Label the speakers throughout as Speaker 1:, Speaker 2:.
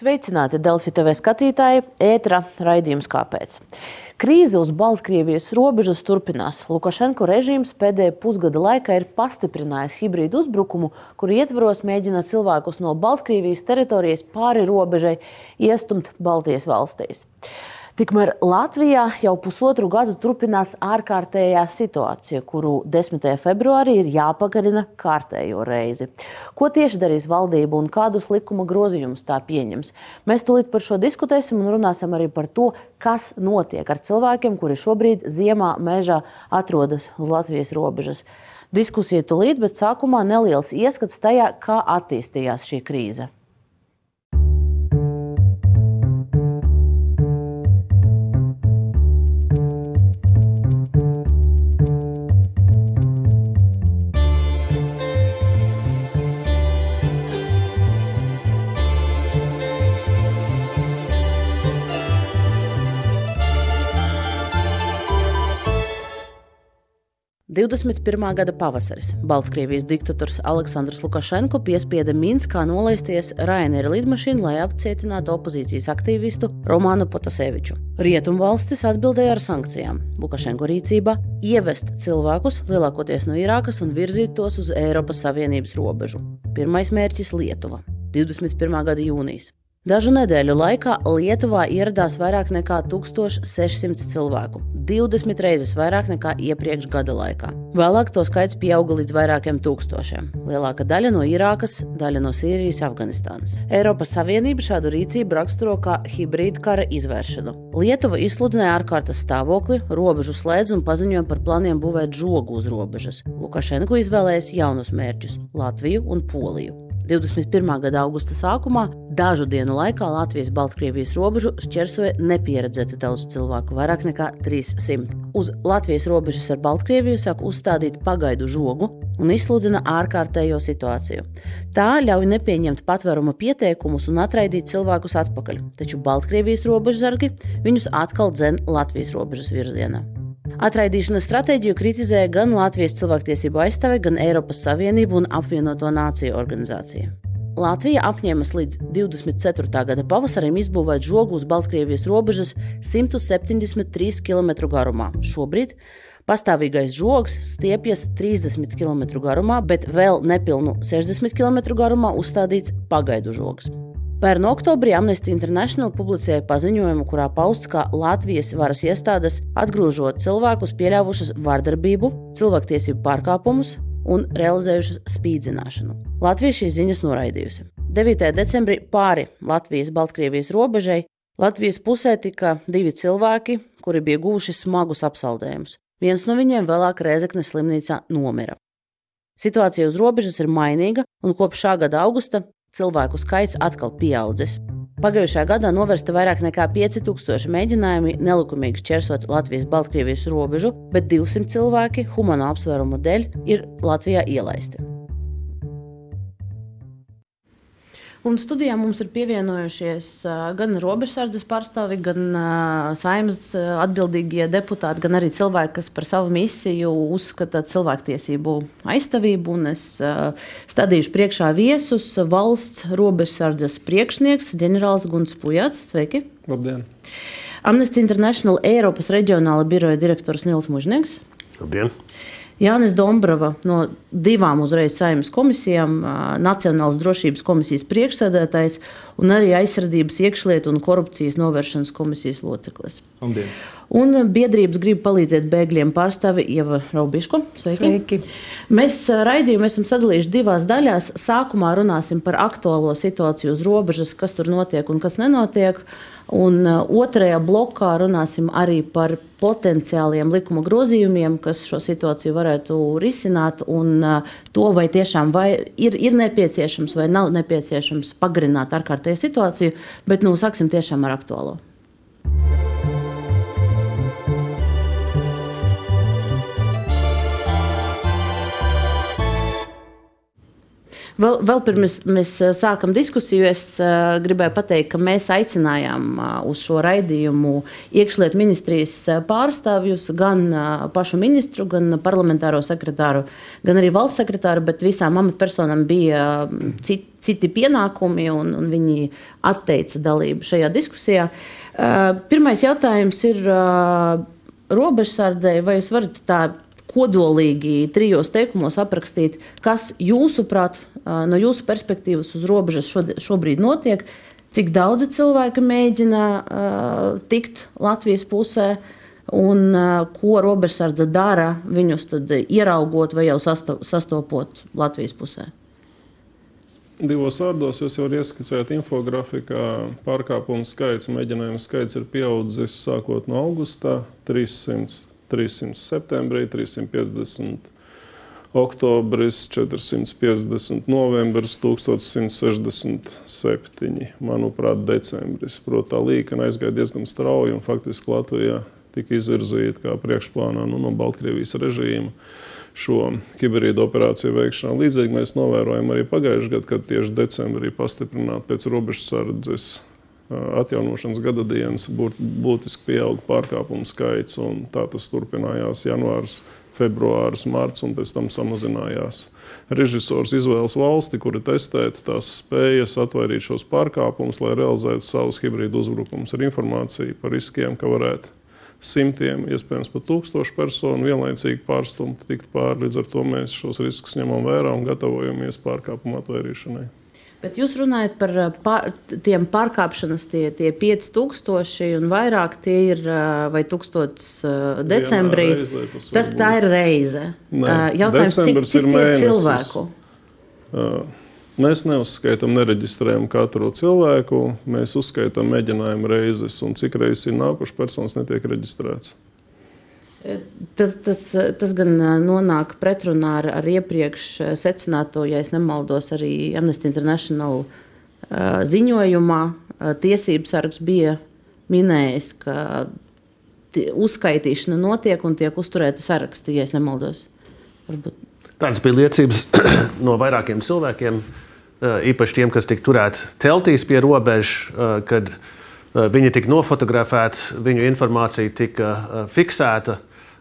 Speaker 1: Sveicināti Delfi TV skatītāji, ētra raidījums kāpēc. Krīze uz Baltkrievijas robežas turpinās. Lukašenko režīms pēdējā pusgada laikā ir pastiprinājis hibrīdu uzbrukumu, kuru ietvaros mēģina cilvēkus no Baltkrievijas teritorijas pāri robežai iestumt Baltijas valstīs. Tikmēr Latvijā jau pusotru gadu turpinās ārkārtējā situācija, kuru 10. februārī ir jāpagarina kārtējo reizi. Ko tieši darīs valdība un kādus likuma grozījumus tā pieņems? Mēs tūlīt par šo diskutēsim un runāsim arī par to, kas notiek ar cilvēkiem, kuri šobrīd ziemā mežā atrodas uz Latvijas robežas. Diskusija tūlīt, bet sākumā neliels ieskats tajā, kā attīstījās šī krīze. 21. gada pavasaris. Baltkrievijas diktators Aleksandrs Lukašenko piespieda Minskā nolaisties Rainera lidmašīnu, lai apcietinātu opozīcijas aktīvistu Romānu Potaseviču. Rietumvalstis atbildēja ar sankcijām. Lukašenko rīcībā ievest cilvēkus, lielākoties no Irākas, un virzīt tos uz Eiropas Savienības robežu. Pirmais mērķis - Lietuva. 21. gada jūnijas. Dažu nedēļu laikā Lietuvā ieradās vairāk nekā 1600 cilvēku, 20 reizes vairāk nekā iepriekš gada laikā. Vēlāk to skaits pieauga līdz vairākiem tūkstošiem. Lielākā daļa no Irākas, daļa no Sīrijas, Afganistānas. Eiropas Savienība šādu rīcību raksturo kā hibrīda kara izvēršanu. Lietuva izsludināja ārkārtas stāvokli, robežu slēdz un paziņoja par plāniem būvēt žogu uz robežas. Lukašenko izvēlējās jaunus mērķus - Latviju un Poliju. 21. gada augusta sākumā dažu dienu laikā Latvijas-Baltkrievijas robežu šķērsoja nepieredzēti daudz cilvēku, vairāk nekā 300. Uz Latvijas robežas ar Baltkrieviju sāk uzstādīt pagaidu žogu un izsludina ārkārtējo situāciju. Tā ļauj nepieņemt patvēruma pieteikumus un atraidīt cilvēkus atpakaļ, taču Baltkrievijas robežsargi viņus atkal dzen Latvijas robežas virzienā. Atraidīšanas stratēģiju kritizēja gan Latvijas cilvēktiesību aizstāve, gan Eiropas Savienība un apvienoto nāciju organizācija. Latvija apņēmas līdz 24. gada pavasarim izbūvēt žogu uz Baltkrievijas robežas 173 km garumā. Šobrīd pastāvīgais žogs stiepjas 30 km garumā, bet vēl nepilnu 60 km garumā uzstādīts pagaidu žogs. Pērn oktobrī Amnesty International publicēja paziņojumu, kurā pausts, ka Latvijas varas iestādes atgrūžot cilvēkus pieļāvušas vardarbību, cilvēktiesību pārkāpumus un realizējušas spīdzināšanu. Latvija šīs ziņas noraidījusi. 9. decembrī pāri Latvijas-Baltkrievijas robežai Latvijas pusē tika divi cilvēki, kuri bija guvuši smagus apsaldējumus. Viens no viņiem vēlāk Rēzeknes slimnīcā nomira. Situācija uz robežas ir mainīga, un kopš šā gada augusta cilvēku skaits atkal pieaudzis. Pagājušajā gadā novērsta vairāk nekā 5000 mēģinājumi nelikumīgi šķērsot Latvijas-Baltkrievijas robežu, bet 200 cilvēki humano apsvērumu dēļ ir Latvijā ielaisti. Un studijā mums ir pievienojušies gan robežsardzes pārstāvi, gan saimnes atbildīgie deputāti, gan arī cilvēki, kas par savu misiju uzskata cilvēktiesību aizstāvību. Es stādīšu priekšā viesus valsts robežsardzes priekšnieks ģenerālis Guns Pujats. Sveiki!
Speaker 2: Labdien!
Speaker 1: Amnesty International Eiropas reģionāla biroja direktors Nils Mužnieks.
Speaker 2: Labdien!
Speaker 1: Jānis Dombrava no divām uzreiz saimnes komisijām, Nacionālas drošības komisijas priekšsēdētājs un arī aizsardzības iekšlietu un korupcijas novēršanas komisijas loceklis.
Speaker 2: Labdien.
Speaker 1: Un biedrības grib palīdzēt bēgļiem pārstāvi Ieva Raubiško.
Speaker 3: Sveiki. Sveiki.
Speaker 1: Mēs raidījumu esam sadalījuši divās daļās. Sākumā runāsim par aktuālo situāciju uz robežas, kas tur notiek un kas nenotiek. Un otrajā blokā runāsim arī par potenciāliem likuma grozījumiem, kas šo situāciju varētu risināt, un to, vai tiešām vai ir, ir nepieciešams vai nav nepieciešams pagarināt ārkārtēju situāciju. Bet nu, sāksim tiešām ar aktuālo. Vēl, vēl pirms mēs sākam diskusiju, es uh, gribēju pateikt, ka mēs aicinājām uh, uz šo raidījumu iekšlietu ministrijas pārstāvjus, gan pašu ministru, gan parlamentāro sekretāru, gan arī valsts sekretāru, bet visām amatpersonām bija citi, citi pienākumi, un, un viņi atteica dalību šajā diskusijā. Pirmais jautājums ir robežsardzei, vai jūs varat tā kodolīgi trijos teikumos aprakstīt, kas jūsuprāt, no jūsu perspektīvas uz robežas šobrīd notiek, cik daudzi cilvēki mēģina uh, tikt Latvijas pusē. Un uh, ko robežsardze dara, viņus ieraugot vai jau sastopot Latvijas pusē?
Speaker 2: Divos vārdos jūs jau ieskicējāt infografikā. Pārkāpumu skaits, mēģinājumu skaits ir pieaudzis sākot no augusta 300 300 septembrī, 350 oktobris, 450 novembris, 1167. Manuprāt, decembris. Protams, tā līnija aizgāja diezgan strauji un faktiski Latvijā tika izvirzīta kā priekšplānā nu, no Baltkrievijas režīma šo hibrīdu operāciju veikšanā. Līdzīgi mēs novērojam arī pagājušajā gadā, kad tieši decembrī pastiprināti pēc robežsardzes atjaunošanas gada dienas būtiski pieauga pārkāpumu skaits. Tā tas turpinājās janvārs, februāris, marts un pēc tam samazinājās. Režisors izvēlas valsti, kura testēta tās spējas atvairīt šos pārkāpumus, lai realizētu savus hibrīdu uzbrukumus ar informāciju par riskiem, ka varētu simtiem, iespējams, pat tūkstošu personu vienlaicīgi pārstumt, tikt pāri. Līdz ar to mēs šos riskus ņemam vērā un gatavojamies pārkāpumu atvairīšanai.
Speaker 1: Bet jūs runājat par pār, tiem pārkāpšanas, tie, tie 5000 un vairāk, tie ir vai 1000 decembrī. Reizē, tas, tas tā ir reize.
Speaker 2: Nē, Jautājums, cik, cik ir cilvēku? Mēs neuzskaitām, nereģistrējam katru cilvēku. Mēs uzskaitām mēģinājumu reizes, un cik reizes ir nākušas personas, netiek reģistrēts.
Speaker 1: Tas, tas, tas gan nonāk pretrunā ar, ar iepriekš secināto, ja nemaldos, arī Amnesty International ziņojumā. Tiesības sargs bija minējis, ka uzskaitīšana notiek un tiek uzturēta saraksti, ja nemaldos.
Speaker 3: Varbūt. Tādas bija liecības no vairākiem cilvēkiem, īpaši tiem, kas tika turēti teltīs pie robežas, kad viņi tika nofotografēti, viņu informācija tika fiksēta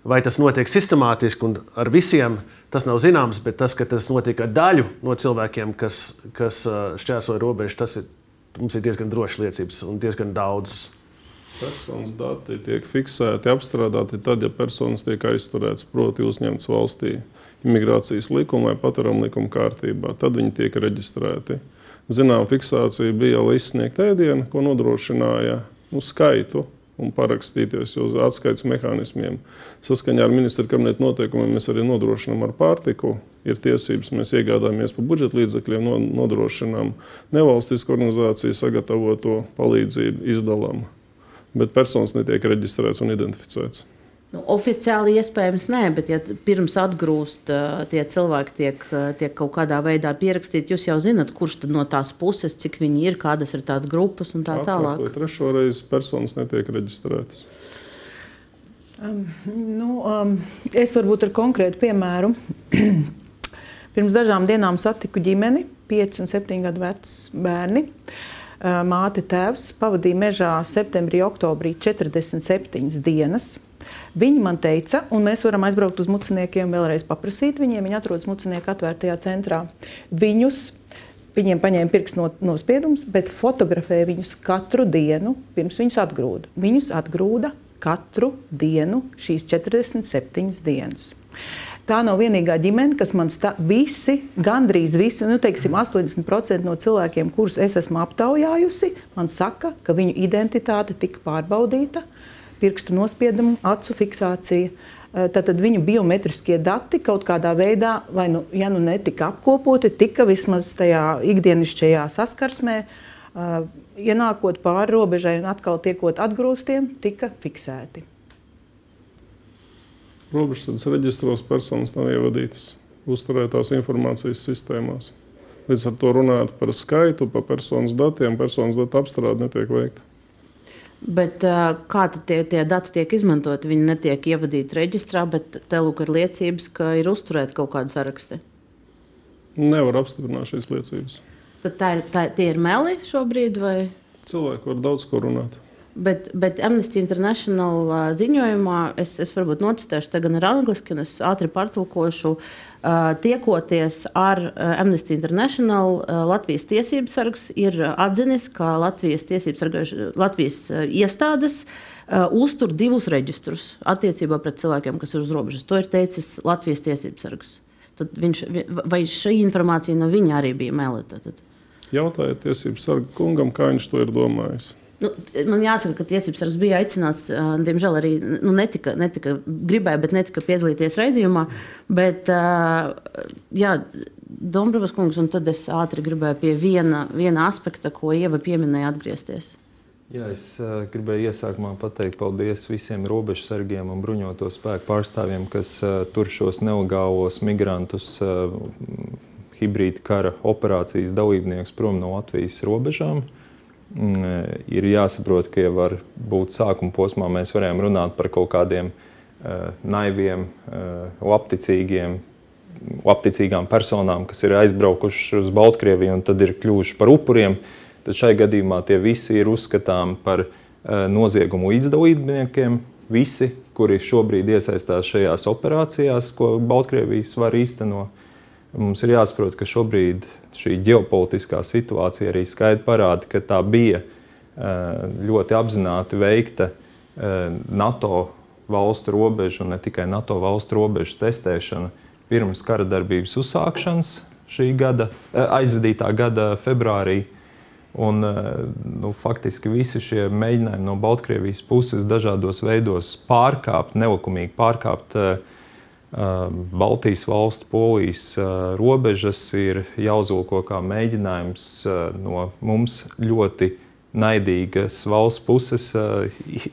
Speaker 3: Vai tas notiek sistemātiski un ar visiem, tas nav zināms, bet tas, ka tas notiek ar daļu no cilvēkiem, kas, kas šķērsoja robežu, tas ir, ir diezgan drošs liecības un diezgan daudzas.
Speaker 2: Personas dati tiek fiksēti, apstrādāti tad, ja personas tiek aizturētas, proti, uzņemtas valstī imigrācijas likuma vai patvērumu likuma kārtībā. Tad viņi tiek reģistrēti. Zinām, fiksācija bija, lai izsniegtu ēdienu, ko nodrošināja nu, skaitu un parakstīties uz atskaites mehānismiem. Saskaņā ar ministra kabineta noteikumiem mēs arī nodrošinām ar pārtiku. Ir tiesības, mēs iegādājamies par budžeta līdzekļiem, nodrošinām nevalstisku organizāciju sagatavoto palīdzību, izdalām. Bet personas netiek reģistrēts un identificēts.
Speaker 1: Nu, oficiāli iespējams nē, bet ja pirms atgrūst tie cilvēki tiek, tiek kaut kādā veidā pierakstīti, jūs jau zinat, kurš no tās puses, cik viņi ir, kādas ir tās grupas un tā tālāk.
Speaker 2: Trešo reizi personas netiek reģistrētas.
Speaker 4: Um, nu, um, es varbūt ar konkrētu piemēru. Pirms dažām dienām satiku ģimeni, 5 un 7 gadu vecs bērni. Māte tēvs pavadīja mežā septembrī, oktobrī 47 dienas. Viņi man teica, un mēs varam aizbraukt uz muciniekiem, vēlreiz paprasīt viņiem. Viņi atrodas mucinieku atvērtajā centrā. Viņus Viņiem paņēma pirkstu nospiedumus, bet fotografēja viņus katru dienu, pirms viņus atgrūda. Viņus atgrūda katru dienu šīs 47 dienas. Tā nav vienīgā ģimene, kas man stāsta. Visi, gandrīz visi, nu, teiksim, 80% no cilvēkiem, kurus es esmu aptaujājusi, man saka, ka viņu identitāte tika pārbaudīta pirkstu nospiedumu, acu fiksācija. Tātad eh, viņu biometriskie dati kaut kādā veidā, vai nu, ja nu netika apkopoti, tika vismaz tajā ikdienišķajā saskarsmē, uh, ienākot pāri robežai un atkal tiekot atgrūstiem, tika fiksēti.
Speaker 2: Robežsardas reģistros personas nav ievadītas uzturētās informācijas sistēmās. Līdz ar to runājot par skaitu, par personas datiem, personas datu apstrāde netiek veikta.
Speaker 1: Bet, kā tie, tie dati tiek izmantoti? Viņi netiek ievadīti reģistrā, bet te lūk ir liecības, ka ir uzturēti kaut kādi saraksti.
Speaker 2: Nevar apstiprināt šīs liecības.
Speaker 1: Tad tā ir, tā, tie ir meli šobrīd, vai?
Speaker 2: Cilvēki var daudz ko runāt.
Speaker 1: Bet, bet Amnesty International uh, ziņojumā es, es varbūt nocitēšu te gan ar angliski, gan es ātri pārtulkošu. Uh, tiekoties ar uh, Amnesty International, Latvijas tiesības sargs ir atzinis, ka Latvijas tiesības sargāž, Latvijas iestādes uztur divus reģistrus attiecībā pret cilvēkiem, kas ir uz robežas. To ir teicis Latvijas tiesības sargs. Tad viņš, vai šī informācija no viņa arī bija meleta?
Speaker 2: Jautājiet tiesību sargu kungam, kā viņš to ir domājis.
Speaker 1: Nu, man jāsaka, ka tiesības sargs bija aicināts. Diemžēl arī nu, netika, netika, gribēja, bet netika piedalīties raidījumā. Bet, jā, Dombrovas kungs, un tad es ātri gribēju pie viena, viena aspekta, ko Ieva pieminēja, atgriezties.
Speaker 5: Jā, es uh, gribēju iesākumā pateikt paldies visiem robežsargiem un bruņoto spēku pārstāvjiem, kas uh, tur šos nelegālos migrantus, uh, hibrīda kara operācijas dalībniekus prom no Latvijas robežām. Uh, ir jāsaprot, ka jau var būt sākuma posmā mēs varējām runāt par kaut kādiem uh, naiviem, uh, labticīgiem, labticīgām personām, kas ir aizbraukuši uz Baltkrieviju un tad ir kļuvuši par upuriem. Tad šai gadījumā tie visi ir uzskatāmi par noziegumu līdzdalībniekiem. Visi, kuri šobrīd iesaistās šajās operācijās, ko Baltkrievijas var īstenot. Mums ir jāsaprot, ka šobrīd šī ģeopolitiskā situācija arī skaidri parāda, ka tā bija eh, ļoti apzināti veikta eh, NATO valstu robežu un ne tikai NATO valstu robežu testēšana pirms kara darbības uzsākšanas šī gada, eh, aizvadītā gada februārī. Un, nu, faktiski visi šie mēģinājumi no Baltkrievijas puses dažādos veidos pārkāpt, nelikumīgi pārkāpt uh, Baltijas valstu, Polijas robežas ir jāuzlūko kā mēģinājums no mums ļoti naidīgas valsts puses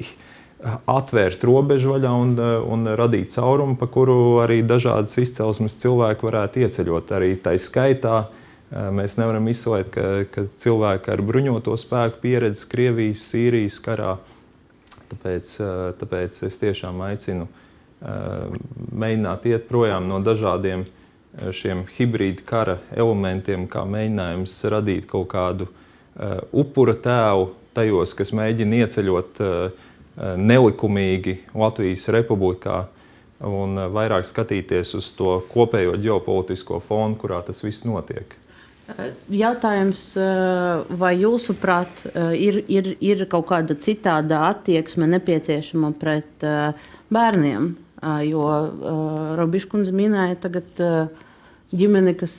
Speaker 5: atvērt robežu vaļā un, un radīt caurumu, pa kuru arī dažādas izcelsmes cilvēki varētu ieceļot. Arī tā skaitā mēs nevaram izslēgt, ka, ka cilvēki ar bruņoto spēku pieredzi Krievijas, Sīrijas karā. Tāpēc, tāpēc es tiešām aicinu uh, mēģināt iet projām no dažādiem šiem hibrīda kara elementiem, kā mēģinājums radīt kaut kādu upura tēlu tajos, kas mēģina ieceļot nelikumīgi Latvijas republikā un vairāk skatīties uz to kopējo ģeopolitisko fonu, kurā tas viss notiek.
Speaker 1: Jautājums, vai jūsuprāt, ir, ir, ir kaut kāda citāda attieksme nepieciešama pret bērniem? Jo Robiškundze minēja tagad ģimeni, kas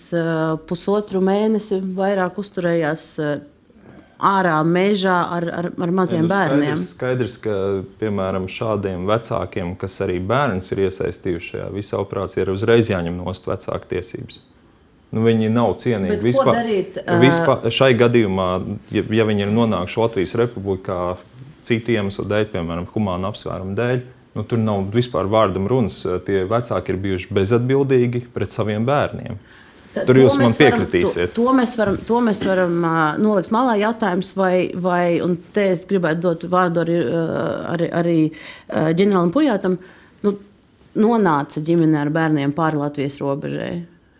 Speaker 1: pusotru mēnesi vairāk uzturējās ārā mežā ar, ar, ar maziem
Speaker 5: ja, nu,
Speaker 1: bērniem.
Speaker 5: Skaidrs, skaidrs, ka piemēram šādiem vecākiem, kas arī bērns ir iesaistījuši šajā visā operācijā, ir uzreiz jāņem nost vecāku tiesības. Nu, viņi nav cienīgi.
Speaker 1: Vispār, darīt,
Speaker 5: vispār, šai gadījumā, ja, ja viņi ir nonākuši Latvijas republikā citu iemeslu dēļ, piemēram, humāna apsvērumu dēļ, Nu, tur nav vispār vārdam runas. Tie vecāki ir bijuši bezatbildīgi pret saviem bērniem. Tur jūs man piekritīsiet.
Speaker 1: Varam, to, to mēs varam, to mēs varam uh, nolikt malā. Jautājums, vai, vai un te es gribētu dot vārdu arī, arī, arī uh, ģenerālim Pujātam, nu, nonāca ģimene ar bērniem pāri Latvijas robežai.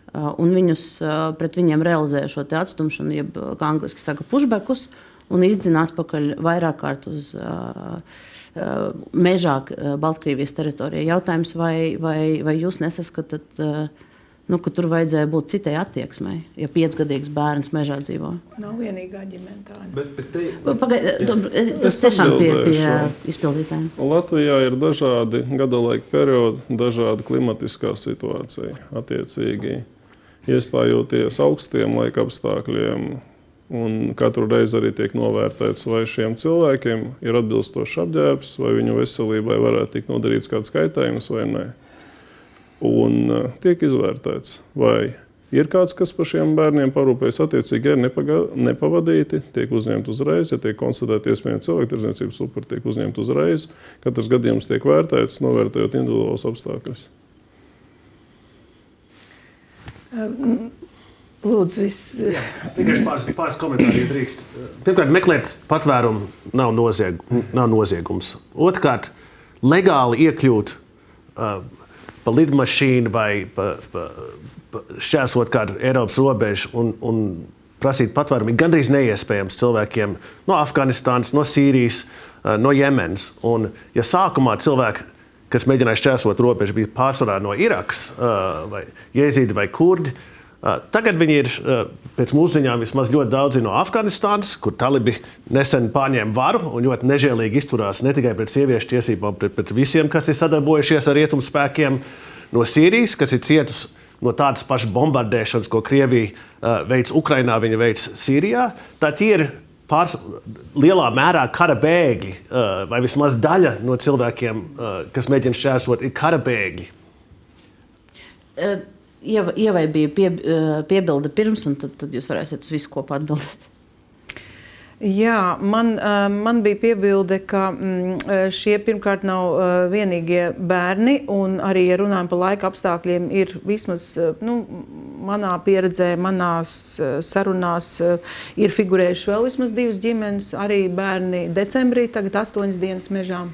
Speaker 1: Uh, un viņus uh, pret viņiem realizē šo atstumšanu, jeb kā angliski saka, pushbackus, un izdzina atpakaļ vairāk kārt uz. Uh, Uh, mežā uh, Baltkrievijas teritorijā. Jautājums, vai, vai, vai jūs nesaskatāt, uh, nu, ka tur vajadzēja būt citai attieksmei, ja piecgadīgs bērns mežā dzīvo?
Speaker 4: Nav vienīgā ģimene tāda.
Speaker 1: Bet, bet te... Pagai, tas tiešām pie, pie izpildītājiem.
Speaker 2: Latvijā ir dažādi gada laika periodi, dažāda klimatiskā situācija. Attiecīgi, iestājoties augstiem laika apstākļiem, Un katru reizi arī tiek novērtēts, vai šiem cilvēkiem ir atbilstošs apģērbs, vai viņu veselībai varētu tikt nodarīts kāds kaitējums vai nē. Un uh, tiek izvērtēts, vai ir kāds, kas par šiem bērniem parūpējas, attiecīgi ir nepaga, nepavadīti, tiek uzņemti uzreiz. Ja tiek konstatēti iespējami cilvēktirdzniecības upuri, tiek uzņemti uzreiz. Katrs gadījums tiek vērtēts, novērtējot individuālus apstākļus.
Speaker 4: Um, Lūdzu, viss.
Speaker 3: Tikai pāris, pāris komentāri, ja drīkst. Pirmkārt, meklēt patvērumu nav, nozieg, nav noziegums. Otrkārt, legāli iekļūt uh, pa lidmašīnu vai pa, pa, pa šķērsot kādu Eiropas robežu un, un prasīt patvērumu, ir gandrīz neiespējams cilvēkiem no Afganistānas, no Sīrijas, no Jemenas. Un, ja sākumā cilvēki, kas mēģināja šķērsot robežu, bija pārsvarā no Irakas, vai Jēzīdi vai Kurdi, Tagad viņi ir, pēc mūsu ziņām, vismaz ļoti daudzi no Afganistānas, kur talibi nesen pārņēma varu un ļoti nežēlīgi izturās ne tikai pret sieviešu tiesībām, bet pret visiem, kas ir sadarbojušies ar rietumu spēkiem, no Sīrijas, kas ir cietusi no tādas pašas bombardēšanas, ko Krievija uh, veids Ukrajinā, viņa veids Sīrijā. Tie ir pārs, lielā mērā kara bēgļi, uh, vai vismaz daļa no cilvēkiem, uh, kas mēģina šķērsot, ir kara bēgļi.
Speaker 1: Ievai bija pie, piebilde pirms, un tad, tad jūs varēsiet uz visu kopā atbildēt.
Speaker 4: Jā, man, man bija piebilde, ka mm, šie pirmkārt nav vienīgie bērni, un arī, ja runājam par laika apstākļiem, ir vismaz nu, manā pieredzē, manās sarunās, ir figurējuši vēl vismaz divas ģimenes. Arī bērni decembrī, tagad astoņas dienas mežā.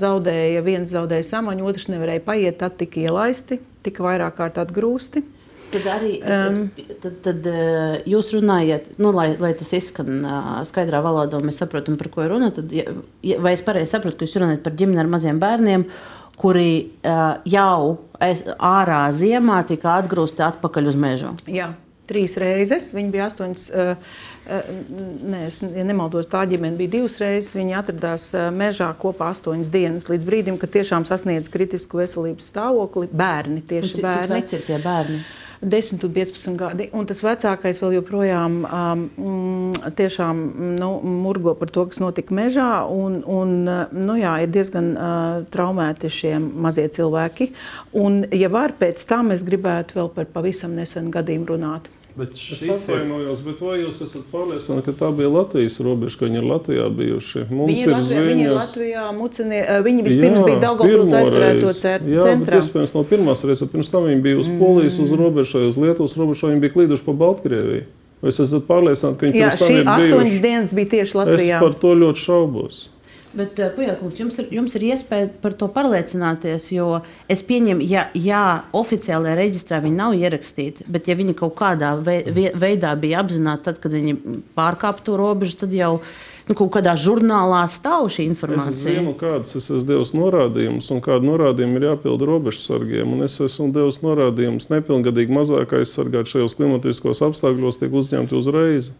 Speaker 4: Zaudēja, viens zaudēja samaņu, otrs nevarēja paiet, tad tika ielaisti, tika vairāk kārt atgrūsti.
Speaker 1: Tad arī es, um, tad, tad, jūs runājat, nu, lai, lai tas izskan skaidrā valodā, un mēs saprotam, par ko ir runa. Tad, ja, vai es pareizi saprotu, ka jūs runājat par ģimeni ar maziem bērniem, kuri uh, jau ārā ziemā tika atgrūsti atpakaļ uz mežu?
Speaker 4: Jā. Trīs reizes. Viņi bija astoņas, uh, uh, ne, ja nemaldos, tā ģimene bija divas reizes. Viņi atradās uh, mežā kopā astoņas dienas, līdz brīdim, kad tiešām sasniedz kritisku veselības stāvokli. Bērni tieši
Speaker 1: cik,
Speaker 4: bērni.
Speaker 1: Cik ir tie bērni?
Speaker 4: 10 un 15 gadi. Un tas vecākais vēl joprojām um, mm, tiešām, nu, murgo par to, kas notika mežā. Un, un, nu, jā, ir diezgan uh, traumēti šie mazie cilvēki. Un, ja var, pēc tam es gribētu vēl par pavisam nesenu gadījumu runāt.
Speaker 2: Bet es atvainojos, ir... bet vai jūs esat pārliecināti, ka tā bija Latvijas robeža, ka viņi ir Latvijā bijuši?
Speaker 4: Mums viņi ir, Latvijā, ziņas... viņi ir Latvijā, mucinie, viņi vispirms jā, bija Daugavpils aizturēto centrā. Jā, bet
Speaker 2: iespējams no pirmās reizes, pirms tam viņi bija uz Polijas, uz mm. robežai, uz Lietuvas robežai, viņi bija klīduši pa Baltkrieviju. Vai es esmu pārliecināts, ka viņi jā, pirms tam ir bijuši?
Speaker 4: Jā, šī astoņas dienas bija tieši Latvijā.
Speaker 2: Es par to ļoti šaubos.
Speaker 1: Bet, uh, Pujakungs, jums, ir, jums ir iespēja par to pārliecināties, jo es pieņemu, ja, ja oficiālajā reģistrā viņi nav ierakstīti, bet ja viņi kaut kādā veidā bija apzināti, tad, kad viņi pārkāpa to robežu, tad jau nu, kaut kādā žurnālā stāv šī informācija.
Speaker 2: Es zinu, kādas es esmu devis norādījumus, un kādu norādījumu ir jāpilda robežsargiem. Es esmu devis norādījumus nepilngadīgi mazāk aizsargāt šajos klimatiskos apstākļos, tiek uzņemti uzreiz.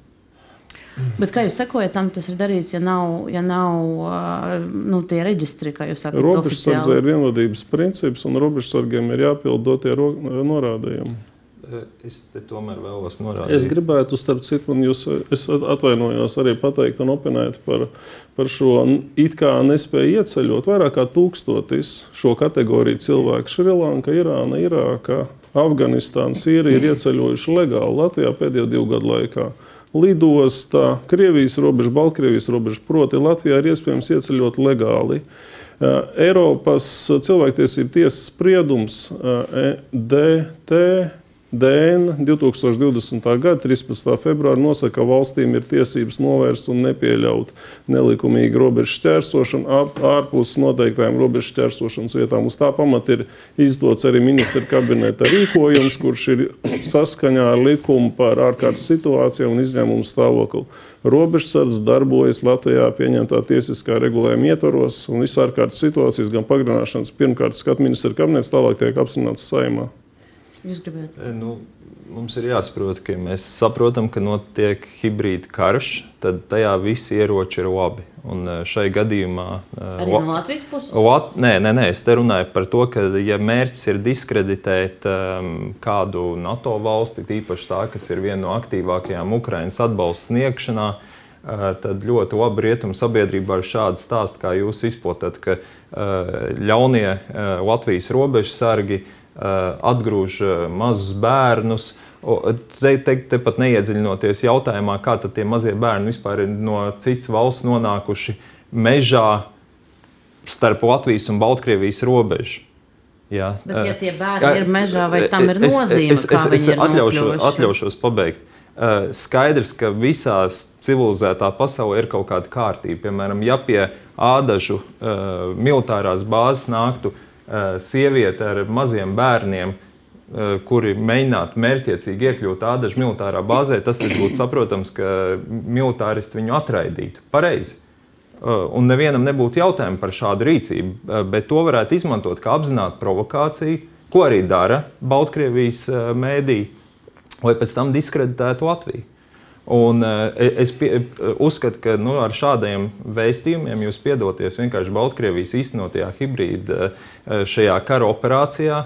Speaker 1: Bet kā jūs sekojat tam, tas ir darīts, ja nav, ja nav nu, tie reģistri, kā jūs sakat?
Speaker 2: Robežsardze ir vienotības princips, un robežsargiem ir jāpild dotie norādījumi.
Speaker 5: Es tomēr vēlos norādīt.
Speaker 2: Es gribētu, starp citu, un jūs atvainojos arī pateikt un opinēt par, par šo it kā nespēju ieceļot. Vairāk kā tūkstotis šo kategoriju cilvēku - Šrilanka, Irāna, Irāka, Afganistāna, Sīrija ir ieceļojuši legāli Latvijā pēdējo divu gadu laikā lidostā, Krievijas robeža, Baltkrievijas robeža. Proti, Latvijā ir iespējams ieceļot legāli. Eiropas cilvēktiesību tiesas spriedums EDT DN 2020. gada 13. februārā nosaka, ka valstīm ir tiesības novērst un nepieļaut nelikumīgu robežu šķērsošanu ārpus noteiktām robežu šķērsošanas vietām. Uz tā pamata ir izdots arī ministra kabineta rīkojums, kurš ir saskaņā ar likumu par ārkārtas situācijām un izņēmumu stāvokli. Robežsardze darbojas Latvijā pieņemtā tiesiskā regulējuma ietvaros, un visas ārkārtas situācijas, gan pagarināšanas, pirmkārt, skatu ministra kabinets, tālāk tiek apstiprināts saimā.
Speaker 1: Jūs gribētu?
Speaker 5: E, nu, mums ir jāsaprot, ka mēs saprotam, ka notiek hibrīda karš, tad tajā visi ieroči ir labi. Un e, šai gadījumā.
Speaker 1: E, Arī no Latvijas puses?
Speaker 5: Lat, nē, nē, nē, es te runāju par to, ka, ja mērķis ir diskreditēt um, kādu NATO valsti, tīpaši tā, kas ir viena no aktīvākajām Ukraiņas atbalsta sniegšanā, uh, tad ļoti labi rietumu sabiedrībā ir šādi stāsti, kā jūs izplatat, ka ļaunie Latvijas robežsargi Eh, atgrūž eh, mazus bērnus. Te, te, te pat neiedziļinoties jautājumā, kā tie mazie bērni vispār ir no citas valsts nonākuši mežā starp Latvijas un Baltkrievijas robežu.
Speaker 1: Jā, Bet, ja tie bērni ir mežā, vai tam ir nozīme? Es, es, es, es,
Speaker 5: atļaušu, atļaušos pabeigt. Skaidrs, ka visās civilizētā pasaulē ir kaut kāda kārtība. Piemēram, ja pie ādažu militārās bāzes nāktu uh, sieviete ar maziem bērniem, kuri mēģinātu mērķiecīgi iekļūt ādažu militārā bāzē, tas būtu saprotams, ka militāristi viņu atraidītu. Pareizi. Un nevienam nebūtu jautājumu par šādu rīcību, bet to varētu izmantot kā apzinātu provokāciju, ko arī dara Baltkrievijas mēdī, lai pēc tam diskreditētu Latviju. Un, es pie, uzskatu, ka nu, ar šādiem vēstījumiem jūs piedoties vienkārši Baltkrievijas īstenotajā hibrīda šajā kara operācijā,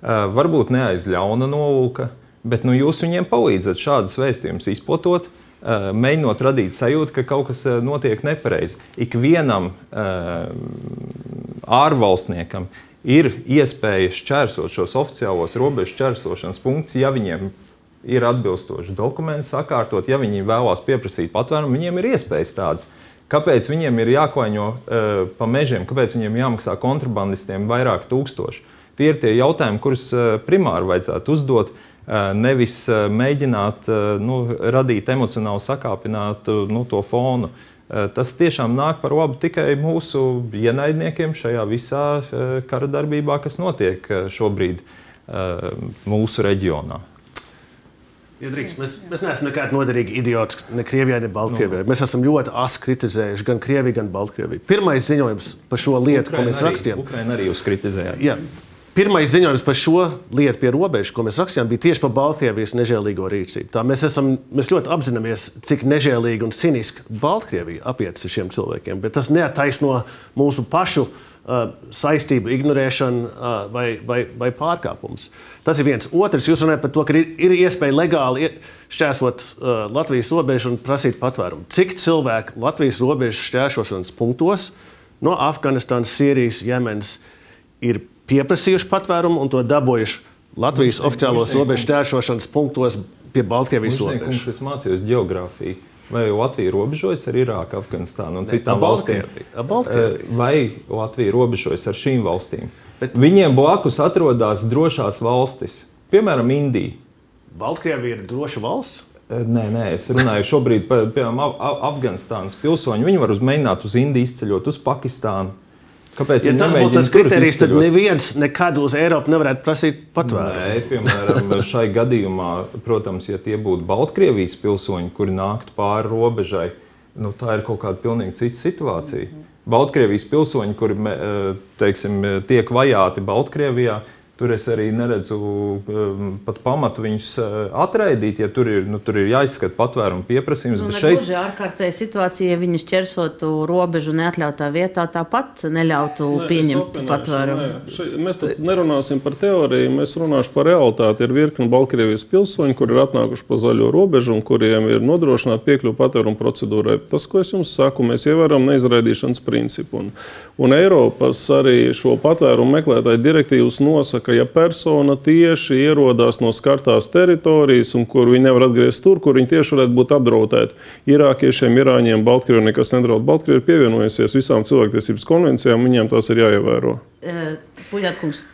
Speaker 5: varbūt ne aiz ļauna nolūka, bet nu, jūs viņiem palīdzat šādas vēstījumus izplatot, mēģinot radīt sajūtu, ka kaut kas notiek nepareizi. Ikvienam ārvalstniekam ir iespēja šķērsot šos oficiālos robežu šķērsošanas punktus, ja viņiem ir ir atbilstoši dokumenti sakārtot. Ja viņi vēlās pieprasīt patvērumu, viņiem ir iespējas tādas. Kāpēc viņiem ir jākoņo uh, pa mežiem, kāpēc viņiem jāmaksā kontrabandistiem vairāk tūkstoši? Tie ir tie jautājumi, kurus uh, primāri vajadzētu uzdot. Uh, nevis uh, mēģināt uh, nu, radīt emocionāli sakāpinātu nu, to fonu. Tas tiešām nāk par labu tikai mūsu ienaidniekiem šajā visā kara darbībā, kas notiek šobrīd mūsu reģionā.
Speaker 3: Ja drīkst, mēs, mēs neesam nekādi noderīgi idioti ne Krievijai, ne Baltkrievijai. Nu. Mēs esam ļoti asi kritizējuši gan Krieviju, gan Baltkrieviju. Pirmais ziņojums par šo lietu, Ukraina ko mēs
Speaker 5: arī,
Speaker 3: rakstījām,
Speaker 5: Ukraina arī jūs kritizējāt.
Speaker 3: Jā. Pirmais ziņojums par šo lietu pie robežas, ko mēs rakstījām, bija tieši par Baltkrievijas nežēlīgo rīcību. Tā mēs, esam, mēs ļoti apzināmies, cik nežēlīgi un ciniski Baltkrievija apietas ar šiem cilvēkiem, bet tas neataisno mūsu pašu Uh, saistību ignorēšana uh, vai, vai, vai pārkāpums. Tas ir viens. Otrs, jūs runājat par to, ka ir iespēja legāli šķērsot uh, Latvijas robežu un prasīt patvērumu. Cik cilvēki Latvijas robežas šķērsošanas punktos no Afganistānas, Sīrijas, Jemenas ir pieprasījuši patvērumu un to dabūjuši Latvijas oficiālos robežu šķērsošanas punktos pie Baltkrievijas robežas?
Speaker 5: Es mācījos geogrāfiju. Vai Latvija robežojas ar Irāku, Afganistānu un ne, citām valstīm?
Speaker 3: Eh,
Speaker 5: vai Latvija robežojas ar šīm valstīm? Bet... Viņiem blakus atrodas drošās valstis, piemēram, Indija.
Speaker 3: Baltkrievija ir droša valsts?
Speaker 5: Eh, nē, nē, es runāju šobrīd par Afganistānas pilsoņu. Viņi var uzmēģināt uz Indiju izceļot, uz Pakistānu.
Speaker 3: Kāpēc ja tas būtu tas kriterijs, tad neviens nekad uz Eiropu nevarētu prasīt patvērumu.
Speaker 5: Nē, piemēram, šai gadījumā, protams, ja tie būtu Baltkrievijas pilsoņi, kuri nāktu pāri robežai, nu, tā ir kaut kāda pilnīgi cita situācija. Baltkrievijas pilsoņi, kuri teiksim, tiek vajāti Baltkrievijā, Tur es arī neredzu um, pat pamatu viņus uh, atraidīt, ja tur ir, nu, tur ir jāizskata patvērumu pieprasījums.
Speaker 1: Nu, šeit ir ārkārtēja situācija, ja viņi šķērsotu robežu neatļautā vietā, tāpat neļautu ne, pieņemt patvērumu.
Speaker 2: Ne. Še, mēs nerunāsim par teoriju, mēs runāsim par realitāti. Ir virkni Baltkrievijas pilsoņi, kuri ir atnākuši pa zaļo robežu un kuriem ir nodrošināta piekļuva patvērumu procedūrai. Tas, ko es jums saku, mēs ievērojam neizraidīšanas principu. Un, un Eiropas arī šo patvērumu meklētāju direktīvas nosaka ka ja persona tieši ierodās no skartās teritorijas, un kur viņi nevar atgriezties tur, kur viņi tieši varētu būt apdraudēti, irākiešiem, irāņiem, Baltkrieviem nekas nedraud. Baltkrievi ir pievienojusies visām cilvēktiesības konvencijām, viņiem tās ir jāievēro.
Speaker 1: Puļātkungs,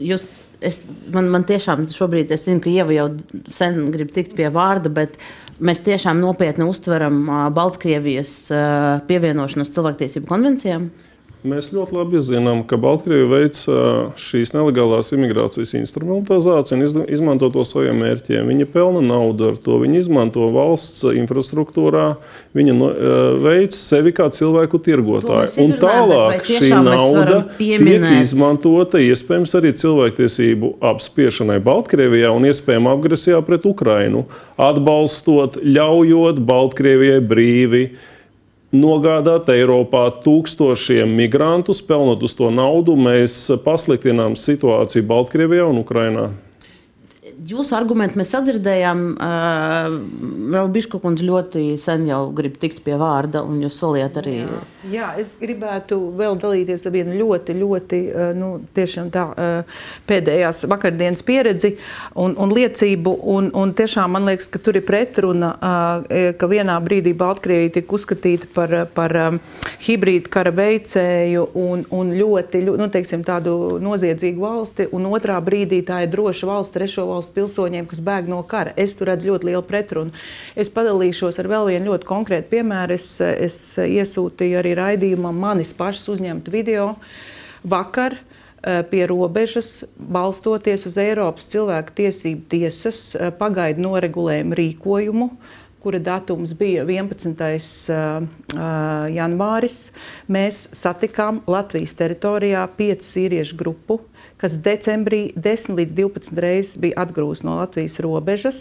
Speaker 1: jūs es, man, man tiešām šobrīd, es zinu, ka Ieva jau sen grib tikt pie vārda, bet mēs tiešām nopietni uztveram Baltkrievijas pievienošanos cilvēktiesību konvencijām.
Speaker 2: Mēs ļoti labi zinām, ka Baltkrievija veic šīs nelegālās imigrācijas instrumentalizāciju un izmanto to saviem mērķiem. Viņi pelna naudu ar to, viņi izmanto valsts infrastruktūrā, viņi veic sevi kā cilvēku tirgotāju. Un tālāk šī nauda tiek izmantota iespējams arī cilvēktiesību apspiešanai Baltkrievijā un iespējama agresijā pret Ukrainu, atbalstot, ļaujot Baltkrievijai brīvi nogādāt Eiropā tūkstošiem migrantu, pelnot uz to naudu, mēs pasliktinām situāciju Baltkrievijā un Ukrainā
Speaker 1: jūsu argumentu mēs sadzirdējām. Uh, Raubišķa kundze ļoti sen jau grib tikt pie vārda, un jūs solījāt arī.
Speaker 4: Jā, jā es gribētu vēl dalīties ar vienu ļoti, ļoti uh, nu, tā, uh, pēdējās vakardienas pieredzi un, un liecību. Un, un tiešām man liekas, ka tur ir pretruna, uh, ka vienā brīdī Baltkrievija tika uzskatīta par, par um, hibrīdu kara veicēju un, un ļoti, ļoti nu, teiksim, tādu noziedzīgu valsti, un otrā brīdī tā ir droša valsts, trešo valsts valsts pilsoņiem, kas bēg no kara. Es tur redzu ļoti lielu pretrunu. Es padalīšos ar vēl vienu ļoti konkrētu piemēru. Es, es iesūtīju arī raidījumam manis pašas uzņemtu video vakar. pie robežas, balstoties uz Eiropas cilvēku tiesību tiesas pagaidu noregulējumu rīkojumu, kura datums bija 11. janvāris, mēs satikām Latvijas teritorijā piecu sīriešu grupu, kas decembrī 10 līdz 12 reizes bija atgrūsti no Latvijas robežas.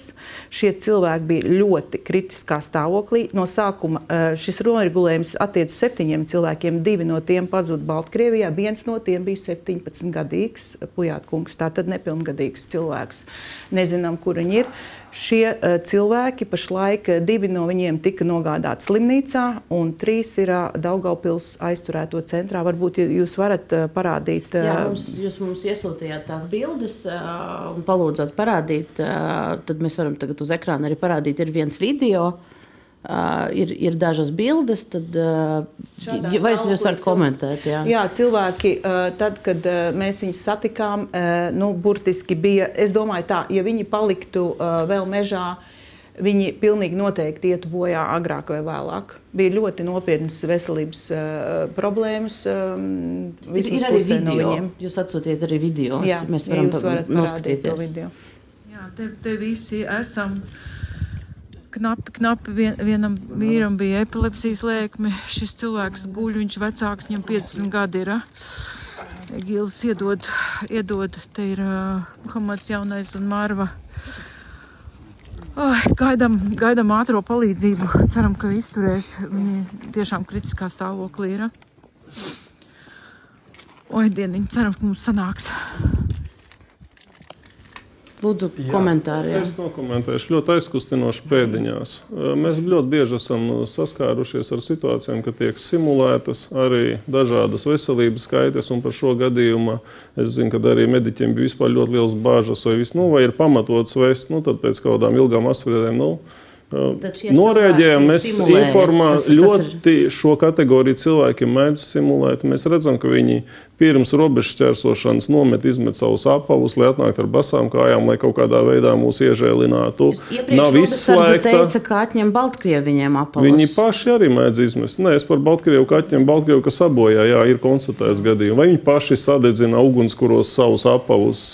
Speaker 4: Šie cilvēki bija ļoti kritiskā stāvoklī. No sākuma šis noregulējums attiecas uz septiņiem cilvēkiem. Divi no tiem pazuda Baltkrievijā, viens no tiem bija 17 gadīgs Pujātkungs, tātad nepilngadīgs cilvēks. Nezinām, kur viņi ir. Šie uh, cilvēki pašlaik divi no viņiem tika nogādāti slimnīcā, un trīs ir uh, Daugaupils aizturēto centrā. Varbūt jūs varat parādīt.
Speaker 1: Jā, mums, jūs mums iesūtījāt tās bildes un palūdzāt parādīt. Tad mēs varam tagad uz ekrāna arī parādīt. Ir viens video. Uh, Uh, ir, ir dažas bildes, tad uh, vai jūs varat komentēt? Jā,
Speaker 4: jā cilvēki, uh, tad, kad uh, mēs viņus satikām, uh, nu, burtiski bija, es domāju tā, ja viņi paliktu uh, vēl mežā, viņi pilnīgi noteikti ietu bojā agrāk vai vēlāk. Bija ļoti nopietnas veselības uh, problēmas. Um,
Speaker 1: ir, ir arī video. No viņiem. jūs atsūtiet arī video. Jā, mēs varam ja noskatīties to video.
Speaker 6: Jā, te, te visi esam. Uh, knapi, knapi vien, vienam vīram bija epilepsijas lēkme. Šis cilvēks guļ, viņš vecāks, viņam 50 gadi ir. Gils iedod, iedod, te ir uh, Muhamads jaunais un Marva. Oh, gaidām, gaidām ātrā palīdzību. Ceram, ka izturēs. Viņi tiešām kritiskā stāvoklī ir. Oi, dieniņ, ceram, ka mums sanāks.
Speaker 1: Lūdzu, komentāri. Jā.
Speaker 2: Es nokomentēšu ļoti aizkustinoši pēdiņās. Mēs ļoti bieži esam saskārušies ar situācijām, ka tiek simulētas arī dažādas veselības skaitas, un par šo gadījumu es zinu, ka arī mediķiem bija ļoti liels bāžas, vai, vis, nu, vai ir pamatots vest, nu, tad pēc kaut kādām ilgām asprēdēm. Nu, Norēģējam, mēs informējam ļoti ir... šo kategoriju cilvēkiem, mēdz simulēt. Mēs redzam, ka viņi pirms robežas ķērsošanas nomet, izmet savus apavus, lai atnāktu ar basām kājām, lai kaut kādā veidā mūs iežēlinātu.
Speaker 1: Nav izslēgta. Teica, ka atņem Baltkrievu viņiem apavus.
Speaker 2: Viņi paši arī mēdz izmest. Nē, es par Baltkrievu, ka atņem Baltkrievu, ka sabojā, jā, ir konstatēts gadījumi. Vai viņi paši sadedzina ugunskuros savus apavus.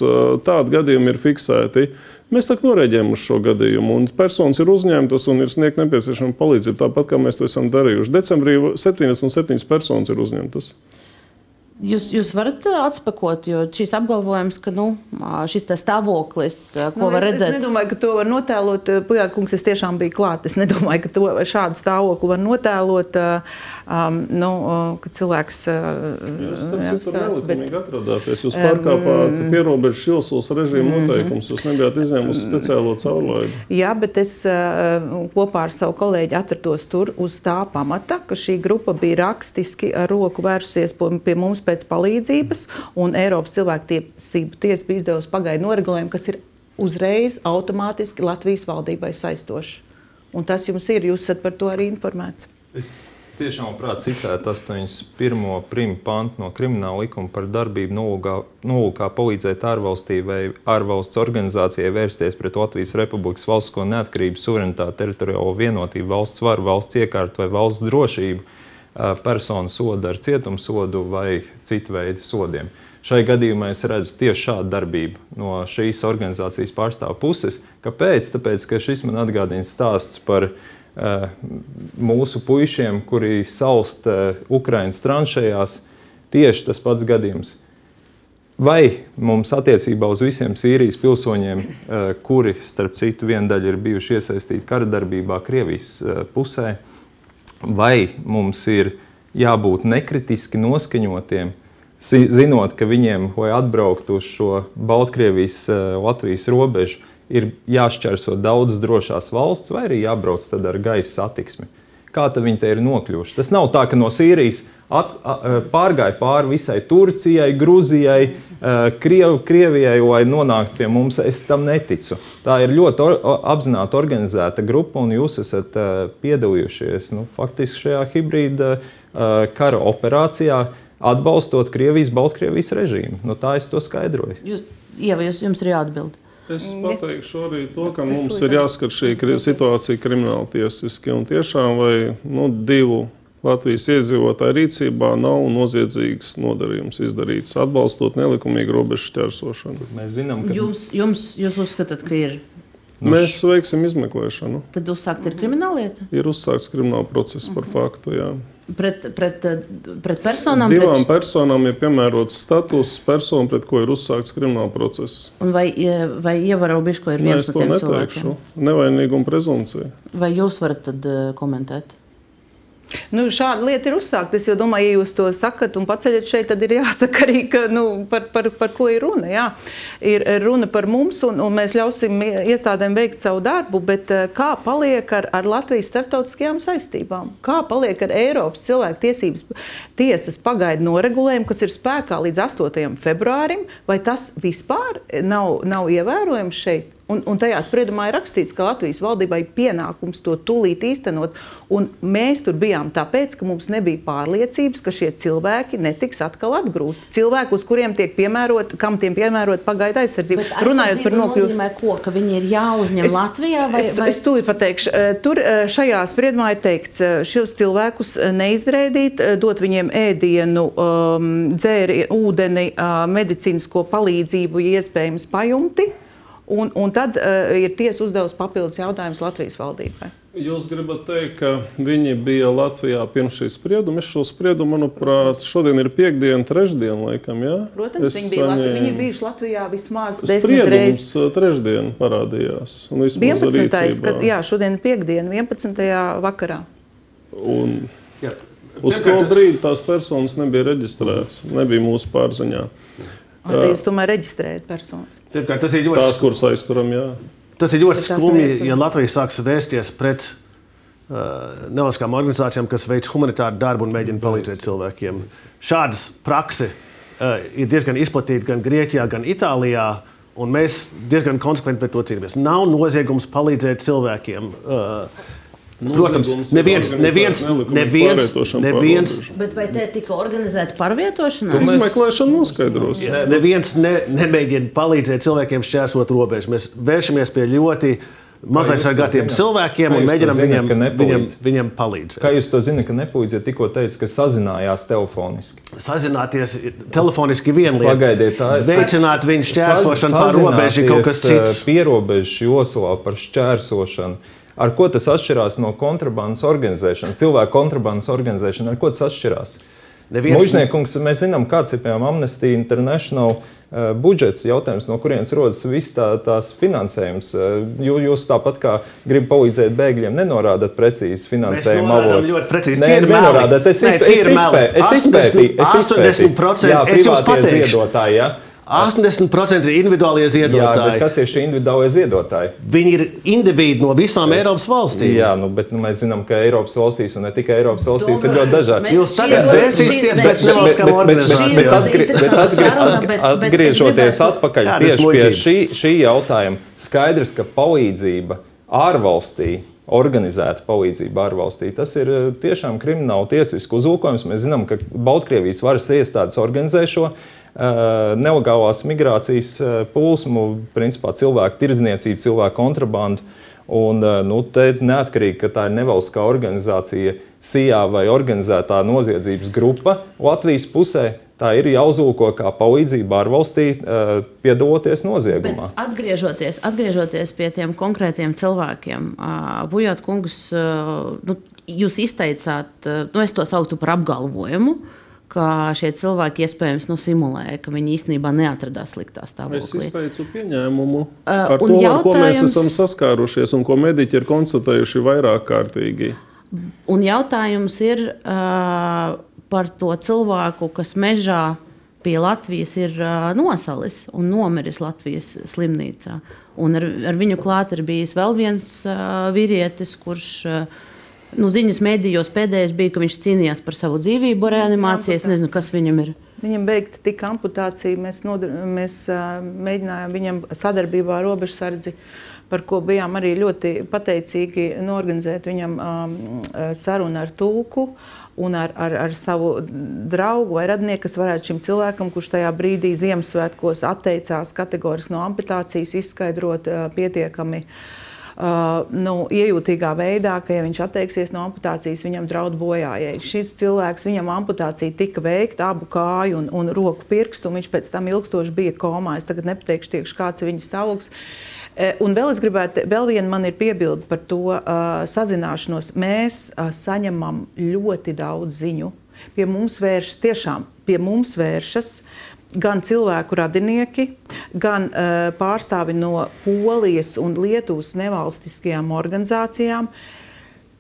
Speaker 2: Tādi gadījumi ir fiksēti. Mēs tā norēģējam uz šo gadījumu, un personas ir uzņemtas un ir sniegta nepieciešama palīdzība, tāpat kā mēs to esam darījuši. Decembrī 77 personas ir uzņemtas.
Speaker 1: Jūs, jūs varat atspēkot, jo šis apgalvojums, ka nu, šis stāvoklis, ko nu, var
Speaker 4: es,
Speaker 1: redzēt,
Speaker 4: es nedomāju, ka to var notēlot. Pujākungs, es tiešām biju klāt. Es nedomāju, ka to, šādu stāvokli var notēlot. Um, nu, ka cilvēks
Speaker 2: jūs tam tur nelikumīgi atrodāties. Jūs pārkāpāt um, pierobežu šilsulas režīmu mm -hmm. noteikumus. Jūs nebijāt izņēmusi speciālo caurlaidu.
Speaker 4: Jā, bet es uh, kopā ar savu kolēģi atrados tur uz tā pamata, ka šī grupa bija rakstiski ar roku vērsusies pie mums pēc pēc palīdzības, un Eiropas cilvēktiesību tiesa bija izdevusi pagaidu noregulējumu, kas ir uzreiz automātiski Latvijas valdībai saistošs. Un tas jums ir, jūs esat par to arī informēts.
Speaker 5: Es tiešām labprāt citētu 81. prima pantu no krimināla likuma par darbību nolūkā palīdzēt ārvalstī vai ārvalsts organizācijai vērsties pret Latvijas Republikas valstisko neatkarību, suverenitāti, teritoriālo vienotību, valsts varu, valsts iekārtu vai valsts drošību personu soda ar cietumsodu vai citu veidu sodiem. Šai gadījumā es redzu tieši šādu darbību no šīs organizācijas pārstāvja puses. Kāpēc? Tāpēc, ka šis man atgādina stāsts par uh, mūsu puišiem, kuri salst uh, Ukraiņas tranšējās. Tieši tas pats gadījums. Vai mums attiecībā uz visiem Sīrijas pilsoņiem, uh, kuri, starp citu, viena daļa ir bijuši iesaistīti kara darbībā Krievijas pusē, vai mums ir jābūt nekritiski noskaņotiem, zinot, ka viņiem, lai atbrauktu uz šo Baltkrievijas-Latvijas eh, robežu, ir jāšķērso daudzas drošās valsts, vai arī jābrauc ar gaisa satiksmi. Kā viņi te ir nokļuvuši? Tas nav tā, ka no Sīrijas at, a, pārgāja pāri visai Turcijai, Grūzijai, Kriev, Krievijai, lai nonāktu pie mums. Es tam neticu. Tā ir ļoti or, apzināti organizēta grupa, un jūs esat piedalījušies nu, faktiski šajā hibrīda kara operācijā, atbalstot Krievijas-Baltkrievijas režīmu. Nu, tā es to skaidroju.
Speaker 1: Jūs, jā, jūs, jums ir jāatbild.
Speaker 2: Es pateikšu arī to, ka mums ir jāskat šī situācija krimināla tiesiski un tiešām vai nu, divu Latvijas iedzīvotāju rīcībā nav noziedzīgs nodarījums izdarīts, atbalstot nelikumīgu robežu šķērsošanu.
Speaker 5: Mēs zinām, ka
Speaker 1: Jums, jums, jūs uzskatāt, ka ir.
Speaker 2: Mēs veiksim izmeklēšanu.
Speaker 1: Tad uzsākt ir krimināllieta
Speaker 2: Ir uzsākts krimināla process par faktu. Jā.
Speaker 1: pret, pret, pret personām.
Speaker 2: Divām
Speaker 1: Pret,
Speaker 2: personām ir piemērots status persona, pret ko ir uzsākts krimināla process.
Speaker 1: un vai, vai ievaro bišķi, ko ir
Speaker 2: Nē,
Speaker 1: viens
Speaker 2: es
Speaker 1: no
Speaker 2: to
Speaker 1: tiem
Speaker 2: neteikšu.
Speaker 1: cilvēkiem?
Speaker 2: Nevainīguma prezumcija.
Speaker 1: Vai jūs varat tad uh, komentēt?
Speaker 4: Nu, šāda lieta ir uzsākta. Es domāju, ja jūs to sakat un paceļat šeit, tad ir jāsaka arī, ka, nu, par, par, par ko ir runa. Jā. Ir runa par mums, un, un mēs ļausim iestādēm veikt savu darbu, bet eh, kā paliek ar, ar Latvijas starptautiskajām saistībām? Kā paliek ar Eiropas cilvēktiesības tiesas pagaidu noregulējumu, kas ir spēkā līdz 8. februārim? Vai tas vispār nav, nav ievērojams šeit? Un, un tajā spriedumā ir rakstīts, ka Latvijas valdībai ir pienākums to tūlīt īstenot. Mēs tur bijām tāpēc, ka mums nebija pārliecības, ka šie cilvēki netiks atkal atgrūsti. Cilvēki, uz kuriem tiek piemērot, kam tiek piemērot pagaidu aizsardzību. Runājot par nokļūšanu.
Speaker 1: ko, ka viņi ir jāuzņem es, Latvijā vai,
Speaker 4: es,
Speaker 1: vai...
Speaker 4: es tūlīt pateikšu. Eh, Tur eh, šajā spriedumā ir teikts, eh, šos cilvēkus neizraidīt, eh, dot viņiem ēdienu, um, dzēri, ūdeni, medicīnisko palīdzību, ja iespējams pajumti. Un, un tad uh, ir tiesa uzdevusi papildus jautājumus Latvijas valdībai.
Speaker 2: Jūs gribat teikt, ka viņi bija Latvijā pirms šī sprieduma. Es šo spriedumu, manuprāt, šodien ir piekdiena, trešdiena, laikam. Jā?
Speaker 4: Protams,
Speaker 2: Es
Speaker 4: viņi bija, Latvi,
Speaker 2: saņēmu-
Speaker 4: viņi bijuši Latvijā vismaz desmit
Speaker 2: Spriedums
Speaker 4: reizes.
Speaker 2: uh, trešdien parādījās. un vismaz
Speaker 4: 11.
Speaker 2: rīcībā.
Speaker 4: kad, jā, šodien ir piekdiena, 11. vakarā.
Speaker 2: Un
Speaker 3: Jā.
Speaker 2: uz to brīdi tās personas nebija reģistrētas, nebija mūsu pārziņā.
Speaker 4: Un te jūs tomēr reģistrējat personas.
Speaker 3: Pirmkārt, tas ir ļoti
Speaker 2: Tās, kuras aizturam, jā.
Speaker 3: Tas ir ļoti skumji, ja Latvija sāks vērsties pret uh, nevalstiskām organizācijām, kas veic humanitāru darbu un mēģina palīdzēt cilvēkiem. Šādas prakses uh, ir diezgan izplatītas gan Grieķijā, gan Itālijā. Un mēs diezgan konsekventi pret to cīnāmies. Nav noziegums palīdzēt cilvēkiem. Uh, Protams,
Speaker 2: Noziegums ir
Speaker 3: neviens, neviens, neviens, neviens.
Speaker 1: Bet vai te tika organizēta pārvietošanās?
Speaker 2: Izmeklēšana noskaidros.
Speaker 3: Ne- Neviens ne, nemēģina palīdzēt cilvēkiem šķērsot robežu. Mēs vēršamies pie ļoti mazaizsargātiem
Speaker 5: zināt?
Speaker 3: cilvēkiem un mēģinām viņiem, viņiem, viņiem palīdzēt.
Speaker 5: Kā jūs to zināt, ka nepalīdziet tikko teica, ka sazinājās telefoniski?
Speaker 3: Sazināties telefoniski vien lieta.
Speaker 5: Pagaidiet, tā ir-
Speaker 3: Veicināt viņu šķērsošanu pār robežu ir kaut kas cits.
Speaker 5: eh, Pierobežu joslā par šķērsošanu. Ar ko tas atšķirās no kontrabandas organizēšanas, cilvēku kontrabandas organizēšanas? Ar ko tas atšķirās?
Speaker 3: Neviens-
Speaker 5: Mužniekungs, mēs zinām, kāds ir piemēram Amnesty International uh, budžets. Jautājums, no kurienes rodas viss tā, tās finansējums. Uh, jū, jūs tāpat kā gribat palīdzēt bēgļiem, nenorādat precīzi finansējumu avotus.
Speaker 3: ļoti precīzi.
Speaker 5: Nē,
Speaker 3: Tie ir
Speaker 5: nenorādat. Es,
Speaker 3: Nē,
Speaker 5: izpē,
Speaker 3: tie
Speaker 5: es,
Speaker 3: ir meli.
Speaker 5: izpē, es
Speaker 3: 80
Speaker 5: izpētīju. Es
Speaker 3: 80%
Speaker 5: izpētīju. Jā,
Speaker 3: es jums pateikšu.
Speaker 5: Ziedotāji, ja?
Speaker 3: 80% ir individuālie
Speaker 5: Jā, bet
Speaker 3: ziedotāji.
Speaker 5: kas ir šie individuālie ziedotāji?
Speaker 3: Viņi ir individi no visām Eiropas valstīm.
Speaker 5: Jā, nu, bet nu, mēs zinām, ka Eiropas valstīs, un ne tikai Eiropas valstīs, ir ļoti dažādi.
Speaker 3: Jūs tagad vērsīsieties pret nevalstiskām organizācijām.
Speaker 5: Atgriežoties atpakaļ tieši pie šī, šī jautājuma, skaidrs, ka palīdzība ārvalstī. Organizēta palīdzība ārvalstī. Tas ir eh, tiešām krimināla tiesiska uzlūkojums. Mēs zinām, ka Baltkrievijas varas iestādes organizē šo uh, nelegālās migrācijas uh, plūsmu, principā cilvēku tirdzniecību, cilvēku kontrabandu. Un, nu, te neatkarīgi, ka tā ir nevalstiskā organizācija, SIA vai organizētā noziedzības grupa Latvijas pusē, tā ir jāuzlūko kā palīdzība ārvalstī, uh, piedaloties
Speaker 1: Bet
Speaker 5: noziegumā.
Speaker 1: atgriežoties, atgriežoties pie tiem konkrētiem cilvēkiem, uh, Bujot kungs, uh, nu, jūs izteicāt, uh, nu, es to sauktu par apgalvojumu, ka šie cilvēki iespējams nu, simulēja, ka viņi īstenībā neatradās sliktā
Speaker 2: Es
Speaker 1: stāvoklī.
Speaker 2: izteicu pieņēmumu
Speaker 1: Uh,
Speaker 2: par to,
Speaker 1: un
Speaker 2: ar ko mēs
Speaker 1: jautājums-
Speaker 2: esam saskārušies un ko mediķi ir konstatējuši vairāk kārtīgi.
Speaker 1: Un jautājums ir uh, par to cilvēku, kas mežā pie Latvijas ir uh, nosalis un nomiris Latvijas slimnīcā. Un ar, ar viņu klāt ir bijis vēl viens uh, vīrietis, kurš. Uh, Nu, ziņas mēdījos pēdējais bija, ka viņš cīnījās par savu dzīvību reanimācijā. Es nezinu, kas viņam ir.
Speaker 4: Viņam beigta tika amputācija. Mēs, nodar, mēs uh, mēģinājām viņam sadarbībā ar robežsardzi, par ko bijām arī ļoti pateicīgi, norganizēt viņam um, sarunu ar tulku. Un ar, ar, ar savu draugu vai radnieku, kas varētu šim cilvēkam, kurš tajā brīdī Ziemassvētkos atteicās kategoriski no amputācijas, izskaidrot uh, pietiekami uh, nu, iejūtīgā veidā, ka, ja viņš atteiksies no amputācijas, viņam draud bojājai. Šis cilvēks, viņam amputācija tika veikta abu kāju un, un roku pirkstu, un viņš pēc tam ilgstoši bija komā. Es tagad nepateikšu, tiekšu, kāds ir viņa stāvoklis. E, un vēl es gribētu, vēl viena man ir piebilde par to uh, sazināšanos. Mēs uh, saņemam ļoti daudz ziņu. Pie mums vēršas tiešām, pie mums vēršas gan cilvēku radinieki, gan uh, pārstāvi no Polijas un Lietuvas nevalstiskajām organizācijām. Uh,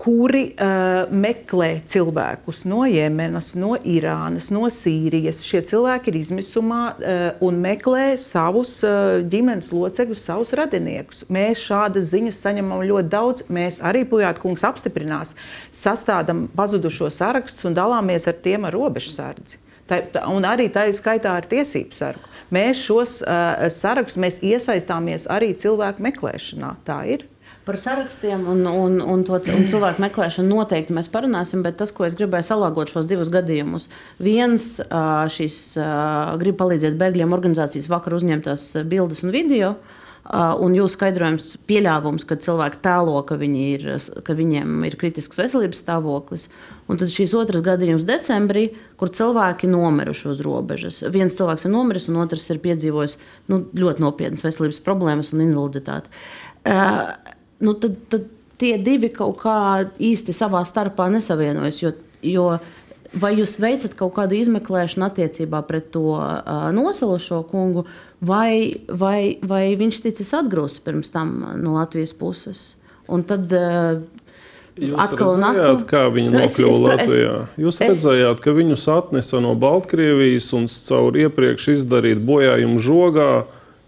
Speaker 4: kuri uh, meklē cilvēkus no Jemenas, no Irānas, no Sīrijas. Šie cilvēki ir izmisumā uh, un meklē savus uh, ģimenes locekļus, savus radiniekus. Mēs šādas ziņas saņemam ļoti daudz. Mēs arī Pujāta kungs apstiprinās, sastādām pazudušo sarakstus un dalāmies ar tiem ar robežsardzi. Tā, tā, un arī tā ir skaitā ar tiesību sargu. Mēs šos uh, sarakstus mēs iesaistāmies arī cilvēku meklēšanā. Tā ir.
Speaker 1: Par sarakstiem un, un, un to un cilvēku meklēšanu noteikti mēs parunāsim, bet tas, ko es gribēju salāgot šos divus gadījumus. Viens šīs grib palīdzēt bēgļiem organizācijas vakar uzņemtās bildes un video. Un jūsu skaidrojums, pieļāvums, ka cilvēki tēlo, ka, viņi ir, ka viņiem ir kritisks veselības stāvoklis. Un tad šīs otras gadījums decembrī, kur cilvēki nomiruši uz robežas. Viens cilvēks ir nomiris, un otrs ir piedzīvojis nu, ļoti nopietnas veselības problēmas un invaliditāti. Uh, nu, tad, tad tie divi kaut kā īsti savā starpā nesavienojas. Jo, jo vai jūs veicat kaut kādu izmeklēšanu attiecībā pret to uh, nosalušo kungu, vai, vai, vai viņš ticis atgrūsts pirms tam no Latvijas puses? Un tad uh,
Speaker 2: Jūs atkal redzējāt, atkal? kā viņi nokļuva Latvijā. Jūs es, redzējāt, ka viņus atnesa no Baltkrievijas un caur iepriekš izdarīt bojājumu žogā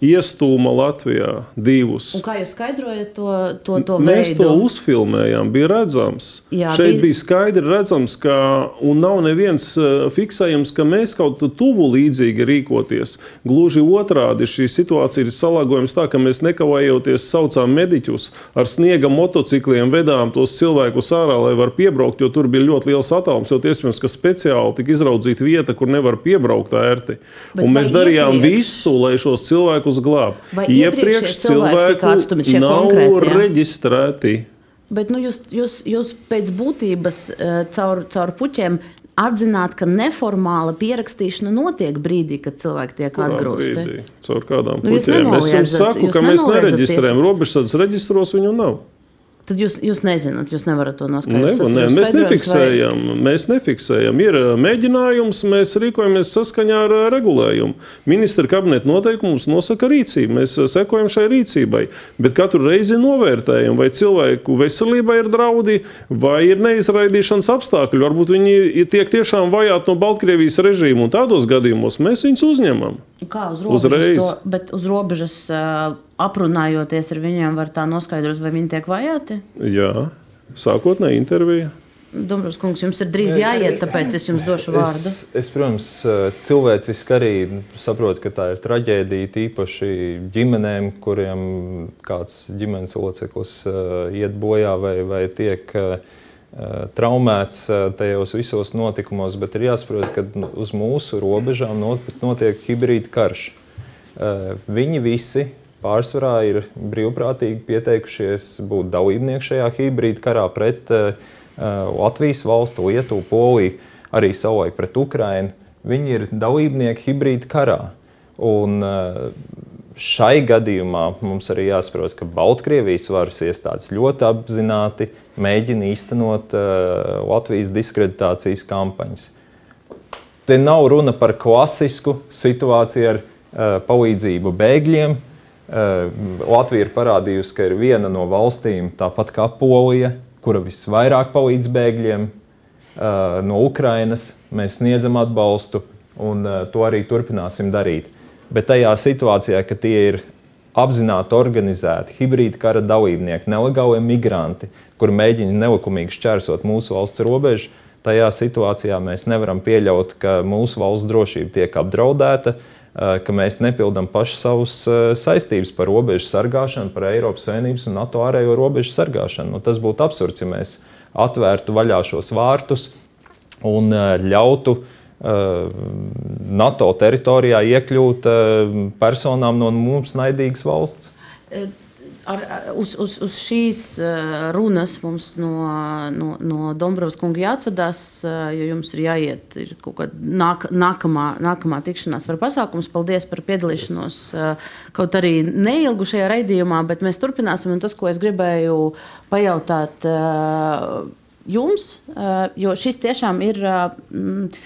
Speaker 2: iestūma Latvijā divus.
Speaker 1: Un kā jūs skaidrojat to, to, to
Speaker 2: Mēs
Speaker 1: veidu?
Speaker 2: to uzfilmējām, bija redzams. Jā, Šeit bija... bija skaidri redzams, ka nav neviens eh, fiksējums, ka mēs kaut kā tuvu līdzīgi rīkoties. Gluži otrādi šī situācija ir salāgojums tā, ka mēs nekavējoties saucām mediķus ar sniega motocikliem, vedām tos cilvēkus ārā, lai var piebraukt, jo tur bija ļoti liels attālums, jo iespējams, ka speciāli tika izraudzīta vieta, kur nevar piebraukt ērti. Bet Un mēs darījām iepriekš? visu, lai šos cilvēkus cilvēkus glābt.
Speaker 1: Vai iepriekš cilvēki
Speaker 2: nav reģistrēti.
Speaker 1: Bet nu, jūs, jūs, jūs pēc būtības eh, caur, caur puķiem atzināt, ka neformāla pierakstīšana notiek brīdī, kad cilvēki tiek atgrūsti.
Speaker 2: Caur kādām nu, puķiem? Es jums saku, ka mēs nereģistrējam. Robežsardas reģistros viņu nav.
Speaker 1: Tad jūs, jūs nezināt, jūs nevarat to noskaidrot.
Speaker 2: Ne, ne, mēs nefiksējam, vai... mēs nefiksējam. Ir mēģinājums, mēs rīkojamies saskaņā ar regulējumu. Ministra kabineta noteikums nosaka rīcību. Mēs sekojam šai rīcībai. Bet katru reizi novērtējam, vai cilvēku veselībai ir draudi, vai ir neizraidīšanas apstākļi. Varbūt viņi tiek tiešām vajāti no Baltkrievijas režīma, un tādos gadījumos mēs viņus uzņemam.
Speaker 1: Kā uz robežas? Uzreiz. To, bet uz robežas uh, aprunājoties ar viņiem, var tā noskaidrot, vai viņi tiek vajāti?
Speaker 2: Jā, sākotnēji intervija.
Speaker 1: Dombrovs kungs, jums ir drīz jāiet, tāpēc es jums došu vārdu.
Speaker 5: Es, es protams, cilvēciski arī saprotu, ka tā ir traģēdija tīpaši ģimenēm, kuriem kāds ģimenes loceklis iet bojā vai, vai tiek traumēts tajos visos notikumos, bet ir jāsaprot, ka uz mūsu robežām notiek hibrīda karš. Viņi visi pārsvarā ir brīvprātīgi pieteikušies būt dalībnieki šajā hibrīda karā pret uh, Latvijas valstu, Lietuvu, Poliju, arī savulaik pret Ukrajinu. Viņi ir dalībnieki hibrīda karā. Un, uh, šai gadījumā mums arī jāsaprot, ka Baltkrievijas varas iestādes ļoti apzināti mēģina īstenot Latvijas diskreditācijas kampaņas. Te nav runa par klasisku situāciju ar palīdzību bēgļiem, uh, Eh, Latvija ir parādījusi, ka ir viena no valstīm, tāpat kā Polija, kura visvairāk palīdz bēgļiem eh, no Ukrainas. Mēs sniedzam atbalstu, un eh, to arī turpināsim darīt. Bet tajā situācijā, ka tie ir apzināti organizēti hibrīda kara dalībnieki, nelegāli migranti, kuri mēģina nelikumīgi šķērsot mūsu valsts robežu, tajā situācijā mēs nevaram pieļaut, ka mūsu valsts drošība tiek apdraudēta. Uh, Eh, ka mēs nepildām paši savus eh, saistības par robežu sargāšanu, par Eiropas Savienības un NATO ārējo robežu sargāšanu. Nu, tas būtu absurds, ja mēs atvērtu vaļā šos vārtus un eh, ļautu NATO teritorijā iekļūt personām no mums naidīgas valsts.
Speaker 1: Ar, uz, uz, uz šīs runas mums no, no, no Dombrovas kunga jāatvadās, jo jums ir jāiet ir kaut kāda nāk, nākamā, nākamā tikšanās var pasākums. Paldies par piedalīšanos kaut arī neilgu šajā raidījumā, bet mēs turpināsim. Un tas, ko es gribēju pajautāt jums, jo šis tiešām ir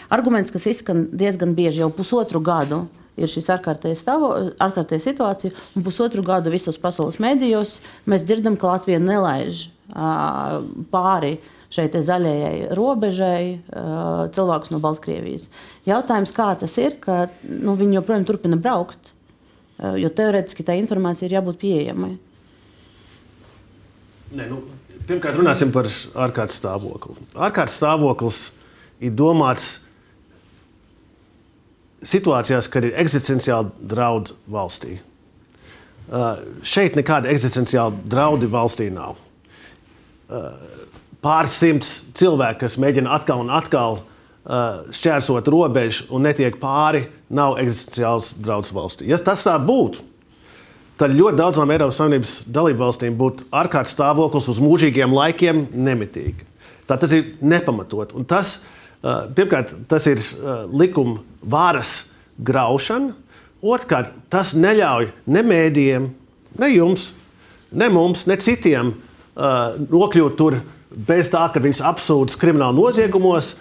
Speaker 1: arguments, kas izskan diezgan bieži jau pusotru gadu ir šis ārkārtējā situācija. Un pusotru gadu visos pasaules medijos mēs dzirdam, ka Latvija nelaiž uh, pāri šai zaļajai robežai uh, cilvēkus no Baltkrievijas. Jautājums, kā tas ir, ka nu, viņi joprojām turpina braukt, uh, jo teorētiski tā informācija ir jābūt pieejamai.
Speaker 3: Ne, nu, pirmkārt, runāsim par ārkārtas stāvokli. Ārkārtas stāvoklis ir domāts situācijās, kad ir eksistenciāli draudi valstī. Uh, šeit nekāda eksistenciāla draudi valstī nav. Uh, pāris simts cilvēku, kas mēģina atkal un atkal uh, šķērsot robežu un netiek pāri, nav eksistenciāls draudz valstī. Ja tas tā būtu, tad ļoti daudzām Eiropas Savienības dalību valstīm būtu ārkārtas stāvoklis uz mūžīgiem laikiem nemitīgi. Tā tas ir nepamatot. Un tas ir pirmkārt, tas ir uh, likuma varas graušana. Otrkārt, tas neļauj ne mēdījiem, ne jums, ne mums, ne citiem uh, nokļūt tur bez tā, ka viņus apsūdz krimināla noziegumos,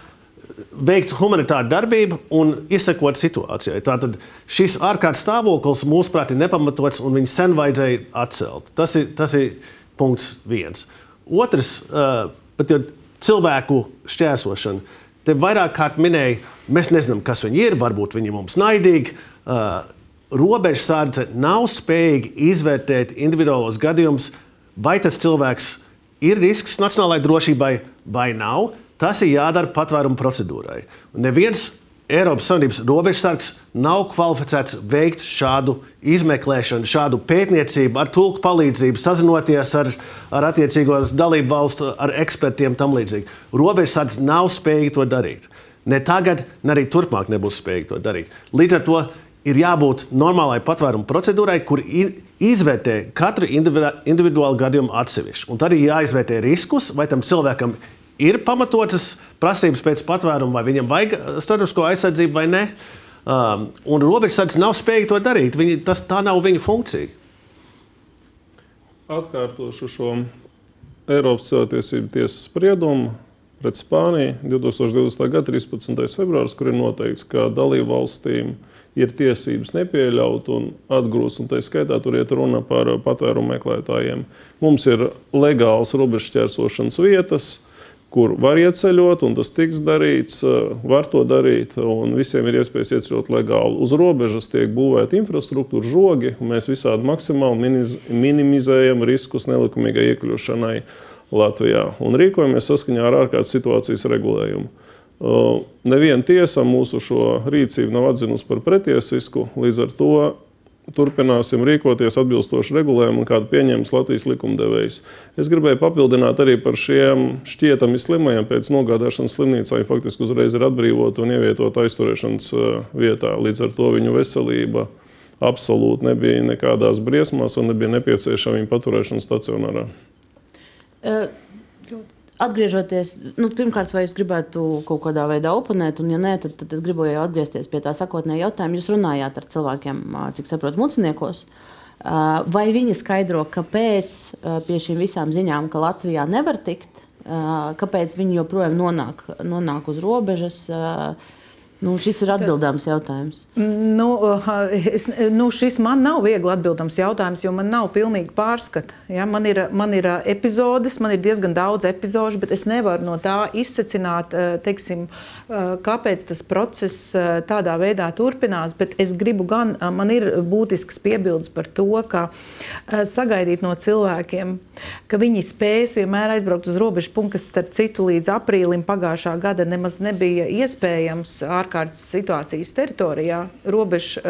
Speaker 3: veikt humanitāru darbību un izsekot situācijai. Tātad šis ārkārtas stāvoklis, mūsuprāt, ir nepamatots un viņu sen vajadzēja atcelt. Tas ir, tas ir punkts viens. Otrs, pat cilvēku šķērsošana. Te vairāk kārt minēja, mēs nezinām, kas viņi ir, varbūt viņi mums naidīgi. Uh, Robežsardze nav spējīga izvērtēt individuālos gadījumus, vai tas cilvēks ir risks nacionālajai drošībai vai nav. Tas ir jādara patvērumu procedūrai. Un neviens Eiropas Savienības robežsargs nav kvalificēts veikt šādu izmeklēšanu, šādu pētniecību, ar tulku palīdzību, sazinoties ar, ar attiecīgos dalību valstu ar ekspertiem tam līdzīgi. Robežsargs nav spējīgs to darīt. Ne tagad, ne arī turpmāk nebūs spējīgi to darīt. Līdz ar to ir jābūt normālai patvērumu procedūrai, kur izvērtē katru individuālu gadījumu atsevišķi. Un tad ir jāizvērtē riskus, vai tam cilvēkam ir pamatotas prasības pēc patvēruma, vai viņam vajag starptautisko aizsardzību vai nē. Um, un robežsardze nav spējīga to darīt. Viņi, tas, tā nav viņa funkcija.
Speaker 2: Atkārtošu šo Eiropas cilvēktiesību tiesas spriedumu pret Spāniju 2020. gada 13. februāris, kur ir noteikts, ka dalību valstīm ir tiesības nepieļaut un atgrūst, un tā skaitā tur iet runa par patvērumu meklētājiem. Mums ir legāls robežšķērsošanas vietas, kur var ieceļot, un tas tiks darīts, eh, var to darīt. Visiem ir iespējas ieceļot legāli. Uz robežas tiek būvēta infrastruktūra, žogi, un mēs visādi maksimāli minimizējam riskus nelikumīgai iekļūšanai Latvijā un rīkojamies saskaņā ar ārkārtas situācijas regulējumu. Eh, neviena tiesa mūsu šo rīcību nav atzinusi par pretiesisku, līdz ar to turpināsim rīkoties atbilstoši regulējumam, kādu pieņems Latvijas likumdevējs. Es gribēju papildināt arī par šiem šķietami slimajiem pēc nogādāšanas slimnīcā. Viņi faktiski uzreiz ir atbrīvoti un ievietot aizturēšanas uh, vietā. Līdz ar to viņu veselība absolūti nebija nekādās briesmās un nebija nepieciešama viņa paturēšana stacionārā.
Speaker 1: Uh. Atgriežoties, nu, pirmkārt, vai es gribētu kaut kādā veidā oponēt, un, ja nē, tad, tad es gribu jau atgriezties pie tā sakotnējā jautājuma. Jūs runājāt ar cilvēkiem, cik saprotu, muciniekos. Vai viņi skaidro, kāpēc pie šīm visām ziņām, ka Latvijā nevar tikt, kāpēc viņi joprojām nonāk, nonāk uz robežas? Nu, šis ir atbildāms Tas, jautājums.
Speaker 4: Nu, es, nu, šis man nav viegli atbildams jautājums, jo man nav pilnīgi pārskata. Ja? Man, ir, man ir epizodes, man ir diezgan daudz epizodu, bet es nevaru no tā izsacināt, teiksim, kāpēc tas process tādā veidā turpinās. Bet es gribu gan, man ir būtisks piebildes par to, ka sagaidīt no cilvēkiem, ka viņi spēs vienmēr aizbraukt uz robežu punktu, kas starp citu līdz aprīlim pagājušā gada nemaz nebija iespējams. Ar ārkārtas situācijas teritorijā, robežu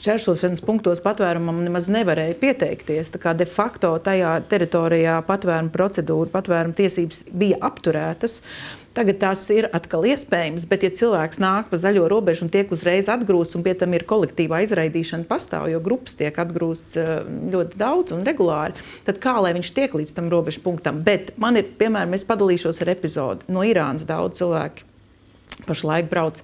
Speaker 4: šķērsošanas punktos patvērumam nemaz nevarēja pieteikties. Tā kā de facto tajā teritorijā patvēruma procedūra, patvēruma tiesības bija apturētas. Tagad tās ir atkal iespējamas, bet, ja cilvēks nāk pa zaļo robežu un tiek uzreiz atgrūsts, un pie tam ir kolektīva aizraidīšana pastāv, jo grupas tiek atgrūstas ļoti daudz un regulāri, tad kā lai viņš tiek līdz tam robežu punktam? Bet man ir, piemēram, es padalīšos ar epizodi no Irānas daudz cilvēku pašlaik brauc.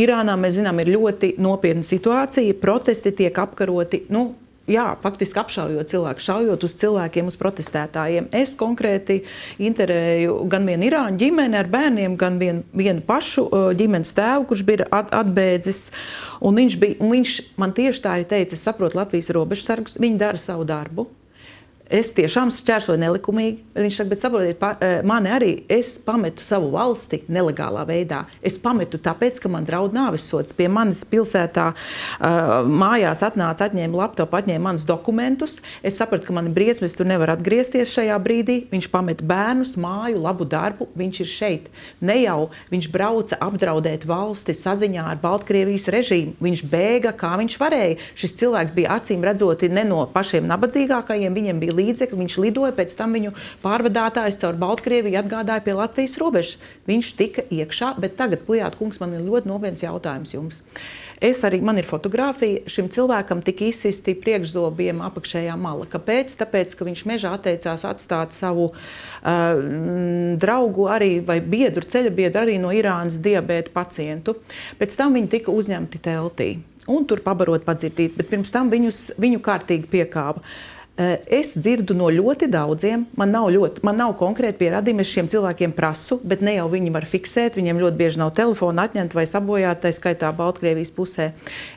Speaker 4: Irānā mēs zinām, ir ļoti nopietna situācija. Protesti tiek apkaroti. Nu, Jā, faktiski apšaujot cilvēku, šaujot uz cilvēkiem, uz protestētājiem. Es konkrēti interēju gan vienu irāņu ģimeni ar bērniem, gan vienu, vienu pašu ģimenes tēvu, kurš bija at, atbēdzis. Viņš, bija, viņš man tieši tā arī teica, es saprotu Latvijas robežsargus, viņi dara savu darbu. Es tiešām šķērsoju nelikumīgi. Viņš saka, bet saprotiet, pa, eh, mani arī es pametu savu valsti nelegālā veidā. Es pametu tāpēc, ka man draud nāves sods. Pie manis pilsētā uh, mājās atnāca, atņēma laptopu, atņēma manus dokumentus. Es sapratu, ka man ir briesmas, tur nevar atgriezties šajā brīdī. Viņš pamet bērnus, māju, labu darbu. Viņš ir šeit. Ne jau viņš brauca apdraudēt valsti saziņā ar Baltkrievijas režīmu. Viņš bēga, kā viņš varēja. Šis cilvēks bija acīm redzoti ne no pašiem nabadzīgākajiem. Viņam bija līdzekļi, viņš lidoja, pēc tam viņu pārvadātājs caur Baltkrieviju atgādāja pie Latvijas robežas. Viņš tika iekšā, bet tagad, Pujāt kungs, man ir ļoti nopietns jautājums jums. Es arī, man ir fotografija, šim cilvēkam tika izsisti priekšzobiem apakšējā mala. Kāpēc? Tāpēc, ka viņš mežā atteicās atstāt savu uh, draugu arī, vai biedru, ceļa biedru arī no Irānas diabēta pacientu. Pēc tam viņi tika uzņemti teltī un tur pabarot, padzirdīt, bet pirms tam viņus, viņu kārtīgi piekāva. Eh, es dzirdu no ļoti daudziem, man nav, ļoti, man nav konkrēti pierādījumi, es šiem cilvēkiem prasu, bet ne jau viņi var fiksēt. Viņiem ļoti bieži nav telefona atņemta vai sabojāta, tā skaitā Baltkrievijas pusē.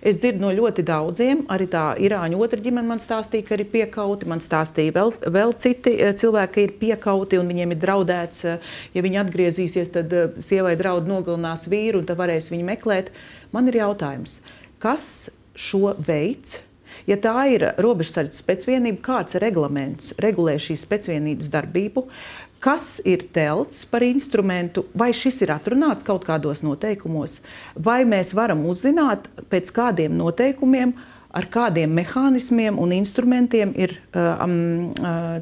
Speaker 4: Es dzirdu no ļoti daudziem, arī tā Irāņu otra ģimene man stāstīja, ka ir piekauti. Man stāstīja vēl, vēl citi eh, cilvēki, ka ir piekauti un viņiem ir draudēts, eh, ja viņi atgriezīsies, tad sievai draud nogalinās vīru un tad varēs viņu meklēt. Man ir jautājums, kas šo veids? Ja tā ir robežsardzes spēcvienība, kāds reglaments regulē šīs spēcvienības darbību, kas ir telts par instrumentu, vai šis ir atrunāts kaut kādos noteikumos, vai mēs varam uzzināt, pēc kādiem noteikumiem, ar kādiem mehānismiem un instrumentiem ir um,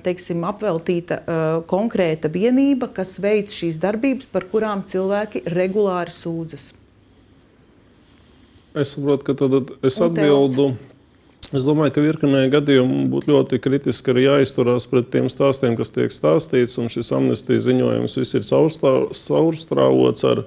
Speaker 4: teiksim, apveltīta uh, konkrēta vienība, kas veic šīs darbības, par kurām cilvēki regulāri sūdzas.
Speaker 2: Es saprotu, ka tad es atbildu Es domāju, ka virknē gadījumu būtu ļoti kritiski arī jāizturās pret tiem stāstiem, kas tiek stāstīts. Šis amnestijas ziņojums viss ir caurstrāvots ar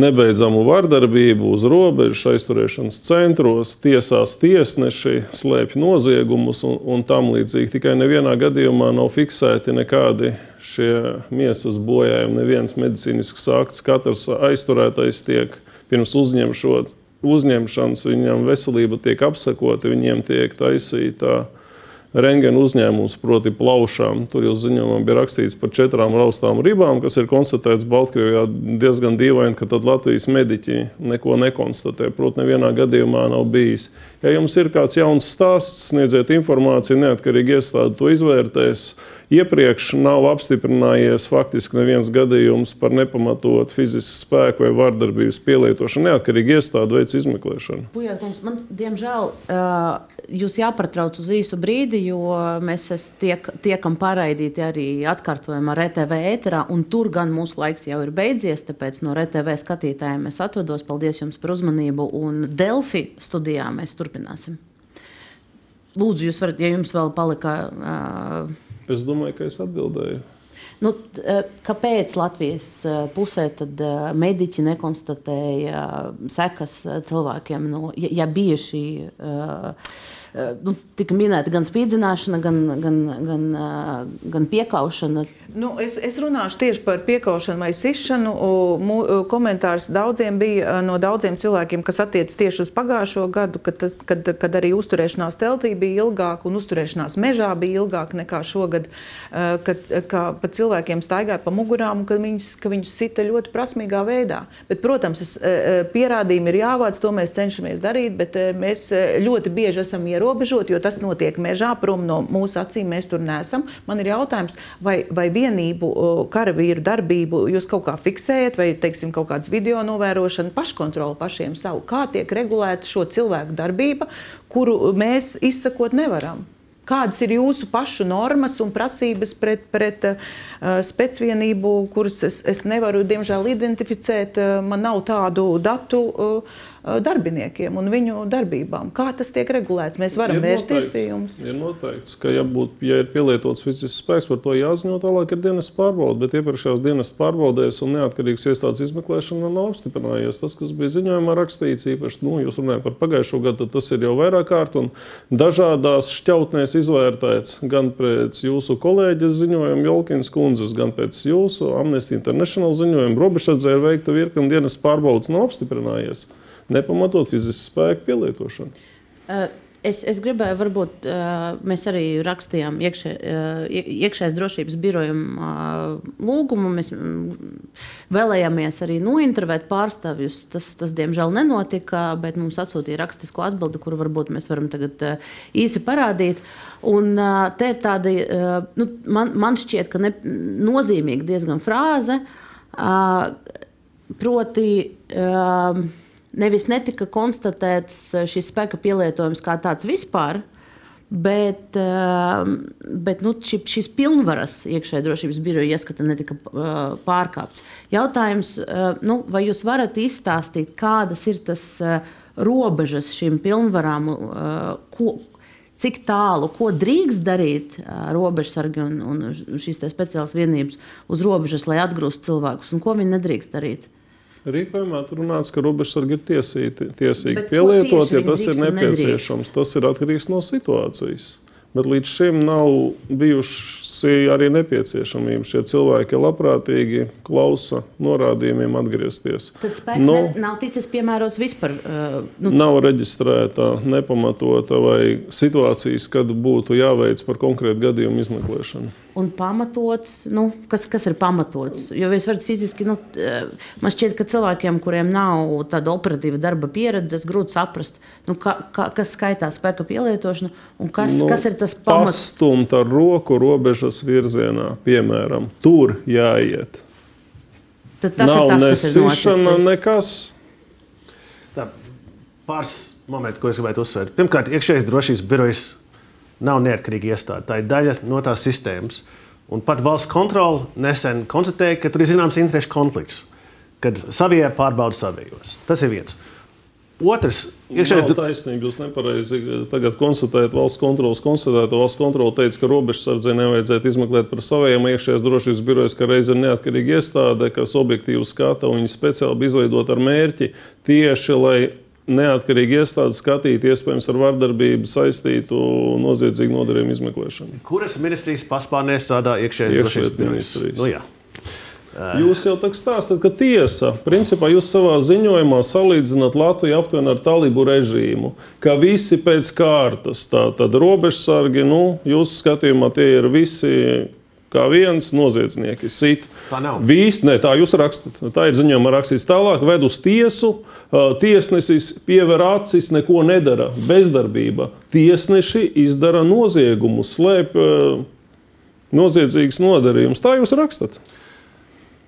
Speaker 2: nebeidzamu vardarbību uz robežas, aizturēšanas centros, tiesās tiesneši slēpj noziegumus un, un tam līdzīgi. Tikai nevienā gadījumā nav fiksēti nekādi šie miesas bojājumi, neviens medicīnisks akts. Katrs aizturētais tiek pirms uzņemšanas uzņemšanas, viņam veselība tiek apsekota, viņiem tiek taisīta rengena uzņēmums, proti, plaušām. Tur jau ziņojumā bija rakstīts par četrām raustām ribām, kas ir konstatēts Baltkrievijā. Diezgan dīvaini, ka Latvijas mediķi neko nekonstatē. Protams, nevienā gadījumā nav bijis. Ja jums ir kāds jauns stāsts, sniedziet informāciju, neatkarīgi iestāde to izvērtēs iepriekš nav apstiprinājies faktiski neviens gadījums par nepamatotu fizisku spēku vai vardarbības pielietošanu. Neatkarīgi iestāde veids izmeklēšanu.
Speaker 1: Pujāt, mums, man, diemžēl jūs jāpatrauc uz īsu brīdi, jo mēs tiek, tiekam paraidīti arī atkārtojumā RTV ēterā, un tur gan mūsu laiks jau ir beidzies, tāpēc no RTV skatītājiem es atvados. Paldies jums par uzmanību, un Delfi studijā mēs turpināsim. Lūdzu, jūs varat, ja jums vēl palika uh,
Speaker 2: Es domāju, ka es atbildēju.
Speaker 1: Nu, kāpēc Latvijas pusē mediķi nekonstatēja sekas cilvēkiem, nu, ja, ja bija šī nu, tika minēta gan spīdzināšana, gan, gan, gan, gan piekaušana.
Speaker 4: Nu, es, es runāšu tieši par piekaušanu vai sišanu. Komentārs daudziem bija no daudziem cilvēkiem, kas attiecas tieši uz pagājušo gadu, kad, tas, kad, kad arī uzturēšanās teltī bija ilgāka un uzturēšanās mežā bija ilgāka nekā šogad. Kad ka pa cilvēkiem staigāja pa mugurām un ka viņus, ka viņus sita ļoti prasmīgā veidā. Bet, protams, es, pierādījumi ir jāvāc, to mēs cenšamies darīt, bet mēs ļoti bieži esam ierobežoti ierobežot, jo tas notiek mežā, prom no mūsu acīm. Mēs tur nesam. Man ir jautājums, vai, vai vienību, karavīru darbību jūs kaut kā fiksējat, vai teiksim, kaut kādas video novērošana, paškontroli pašiem savu? Kā tiek regulēta šo cilvēku darbība, kuru mēs izsakot nevaram? Kādas ir jūsu pašu normas un prasības pret, pret uh, spēcvienību, kuras es, es nevaru, diemžēl, identificēt? Uh, man nav tādu datu. Uh, darbiniekiem un viņu darbībām. Kā tas tiek regulēts? Mēs varam ir vērsties noteikts, pie jums.
Speaker 2: Ir noteikts, ka, ja, būt, ja ir pielietots fizisks spēks, par to jāziņo tālāk ir dienas pārbaude. Bet iepriekšējās dienas pārbaudēs un neatkarīgas iestādes izmeklēšana nav apstiprinājies. Tas, kas bija ziņojumā rakstīts, īpaši, nu, jūs runājat par pagājušo gadu, tas ir jau vairāk kārt un dažādās šķautnēs izvērtēts gan pēc jūsu kolēģis ziņojuma, Jolkins kundzes, gan pēc jūsu Amnesty International ziņojuma. Robežsardzē ir veikta virkni dienas pārbaudas, nav apstiprinājies nepamatot fizisku spēku pielietošanu.
Speaker 1: Uh. Es, es gribēju, varbūt uh, mēs arī rakstījām iekšē, uh, iekšējās drošības birojam uh, lūgumu. Mēs vēlējāmies arī nointervēt pārstāvjus. Tas, tas diemžēl nenotika, bet mums atsūtīja rakstisku atbildi, kuru varbūt mēs varam tagad īsi parādīt. Un, te ir tāda, nu, man, man šķiet, ka ne, nozīmīga diezgan frāze, proti nevis netika konstatēts eh, šis spēka pielietojums kā tāds vispār, bet, eh, bet nu, ši, šis pilnvaras iekšējā drošības biroja ieskata netika eh, pārkāpts. Jautājums, nu, vai jūs varat izstāstīt, kādas ir tas robežas šīm pilnvarām, ko, cik tālu, ko drīkst darīt robežsargi un, un šīs speciālās vienības uz robežas, lai atgrūstu cilvēkus, un ko viņi nedrīkst darīt?
Speaker 2: Rīkojumā runāts, ka robežsargi ir tiesīgi, tiesīgi pielietot, ja tas ir nepieciešams. Tas ir atkarīgs no situācijas. Bet līdz šim nav bijusi arī nepieciešamība. Šie cilvēki labprātīgi klausa norādījumiem atgriezties.
Speaker 1: Tad spēks nu, ne, nav ticis piemērots vispār. Uh,
Speaker 2: nu. Nav reģistrēta, nepamatota vai situācijas, kad būtu jāveic par konkrētu gadījumu izmeklēšanu
Speaker 1: un pamatots. Nu, kas, kas ir pamatots? Jo jūs varat fiziski, nu, eh, man šķiet, ka cilvēkiem, kuriem nav tāda operatīva darba pieredze, grūti saprast, nu, ka, ka, kas skaitā spēka pielietošana un kas, nu, kas ir tas pamats.
Speaker 2: Pastumt ar roku robežas virzienā, piemēram, tur jāiet.
Speaker 1: Tad tas nav
Speaker 2: nesišana, nekas.
Speaker 3: Tā, pāris momenti, ko es gribētu uzsvērt. Pirmkārt, iekšējais drošības birojas nav neatkarīga iestāde. Tā ir daļa no tās sistēmas. Un pat valsts kontrole nesen konstatēja, ka tur ir zināms interešu konflikts, kad savie pārbauda savējos. Tas ir viens. Otrs
Speaker 2: ir iekšējais taisnība. Jūs nepareizi tagad konstatējat valsts kontrolas konstatēto. Valsts kontrole teica, ka robežsardzē nevajadzētu izmeklēt par saviem iekšējās drošības birojas, ka reiz ir neatkarīga iestāde, kas objektīvi skata un viņi speciāli bija izveidota ar mērķi tieši, lai neatkarīgi iestāde skatīt iespējams ar vardarbību saistītu noziedzīgu nodarījumu izmeklēšanu.
Speaker 3: Kuras ministrijas paspārnē strādā iekšējais drošības ministrijas? Nu, jā.
Speaker 2: Jūs jau tā stāstāt, ka tiesa, principā jūs savā ziņojumā salīdzināt Latviju aptuveni ar talību režīmu, ka visi pēc kārtas, tātad robežsargi, nu, jūsu skatījumā tie ir visi kā viens noziedznieki sit.
Speaker 3: Tā nav.
Speaker 2: Vīst, ne, tā jūs rakstat. Tā ir ziņojumā rakstīts tālāk, ved uz tiesu. Tiesnesis piever acis, neko nedara. Bezdarbība. Tiesneši izdara noziegumus, slēp noziedzīgas nodarījumus. Tā jūs rakstat.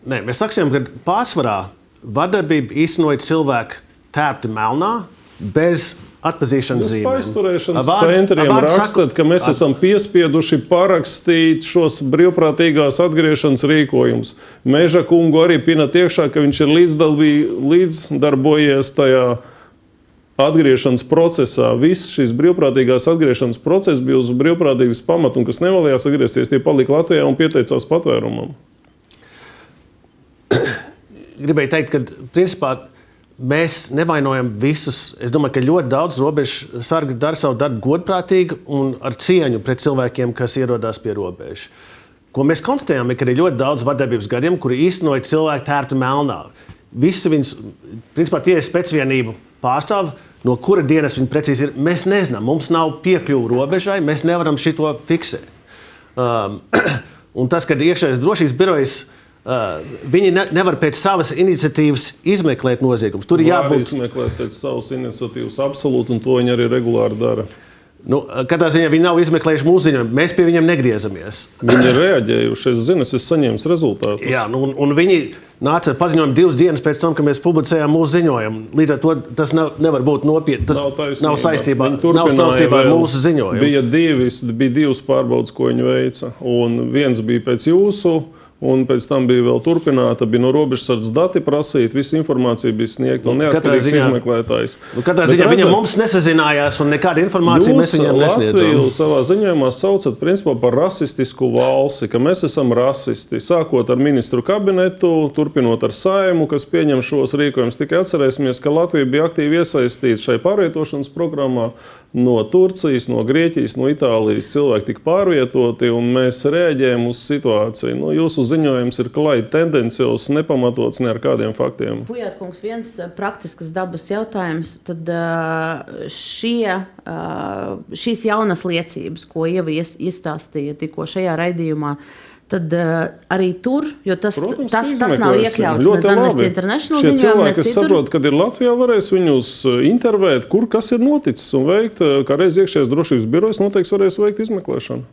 Speaker 3: Nē, mēs sakām, ka pārsvarā vardarbība īstenojot cilvēku tēpti melnā bez atpazīšanas zīmēm.
Speaker 2: Aizturēšanas centriem rakstat, ka mēs esam piespieduši parakstīt šos brīvprātīgās atgriešanas rīkojumus. Meža kungu arī pinat iekšā, ka viņš ir līdzdarbojies tajā atgriešanas procesā. Viss šis brīvprātīgās atgriešanas process bija uz brīvprātības pamata, un kas nevēlējās atgriezties, tie palika Latvijā un pieteicās patvērumam.
Speaker 3: Gribēju teikt, ka principā Mēs nevainojam visus. Es domāju, ka ļoti daudz robežu sargi dara savu darbu godprātīgi un ar cieņu pret cilvēkiem, kas ierodas pie robežas. Ko mēs konstatējām, ir, ka ir ļoti daudz vardarbības gadījumu, kuri īstenoja cilvēku tērtu melnā. Visi viņus, principā, tie ir spēcvienību pārstāvji, no kura dienas viņi precīzi ir. Mēs nezinām, mums nav piekļuvu robežai, mēs nevaram šo fiksēt. Um, un tas, ka iekšējais drošības birojs Uh, viņi ne, nevar pēc savas iniciatīvas izmeklēt noziegumus.
Speaker 2: Tur ir jābūt izmeklēt pēc savas iniciatīvas, absolūti, un to viņi arī regulāri dara.
Speaker 3: Nu, katrā ziņā viņi nav izmeklējuši mūsu ziņojumu. Mēs pie viņiem negriezamies.
Speaker 2: Viņi ir reaģējuši. Es zinu, es saņēmis rezultātus.
Speaker 3: Jā, nu, un, un viņi nāca ar paziņojumu divas dienas pēc tam, kad mēs publicējām mūsu ziņojumu. Līdz ar to tas nav, nevar būt nopietni. Tas
Speaker 2: Nav taisnība.
Speaker 3: nav saistībā, nav ar mūsu ziņojumu.
Speaker 2: Bija, divis, bija divas pārbaudas, ko viņi veica. Un viens bija pēc jūsu. Un pēc tam bija vēl turpināta, bija no robežsardzes dati prasīta, visa informācija bija sniegta un
Speaker 3: Nu,
Speaker 2: neatkarīgs
Speaker 3: ziņā-
Speaker 2: izmeklētājs.
Speaker 3: Nu, katrā ziņā
Speaker 2: redzat,
Speaker 3: viņa mums nesazinājās, un nekāda informācija mēs viņiem
Speaker 2: Latviju
Speaker 3: nesniedzām.
Speaker 2: savā ziņojumā saucat principā, par rasistisku valsti, ka mēs esam rasisti. Sākot ar ministru kabinetu, turpinot ar saimu, kas pieņem šos rīkojumus. Tikai atcerēsimies, ka Latvija bija aktīvi iesaistīta šai pārvietošanas programmā. No Turcijas, no Grieķijas, no Itālijas cilvēki tika pārvietoti, un mēs reaģējam uz situāciju. Nu, jūsu ziņojums ir klāji tendenciāls, nepamatots ne ar kādiem faktiem.
Speaker 1: Pujātkungs, viens ā, praktisks dabas jautājums. Tad ā, šie, ā, šīs jaunas liecības, ko Ieva ies- izstāstīja tikko šajā raidījumā, tad ā, arī tur, jo tas,
Speaker 2: Protams,
Speaker 1: tas, tas nav iekļauts
Speaker 2: Ļoti labi. Šie cilvēki, kas saprot, kad ir Latvijā, varēs viņus uh, intervēt, kur kas ir noticis un veikt, uh, kā reiz iekšējais drošības birojas noteikti varēs veikt izmeklēšanu.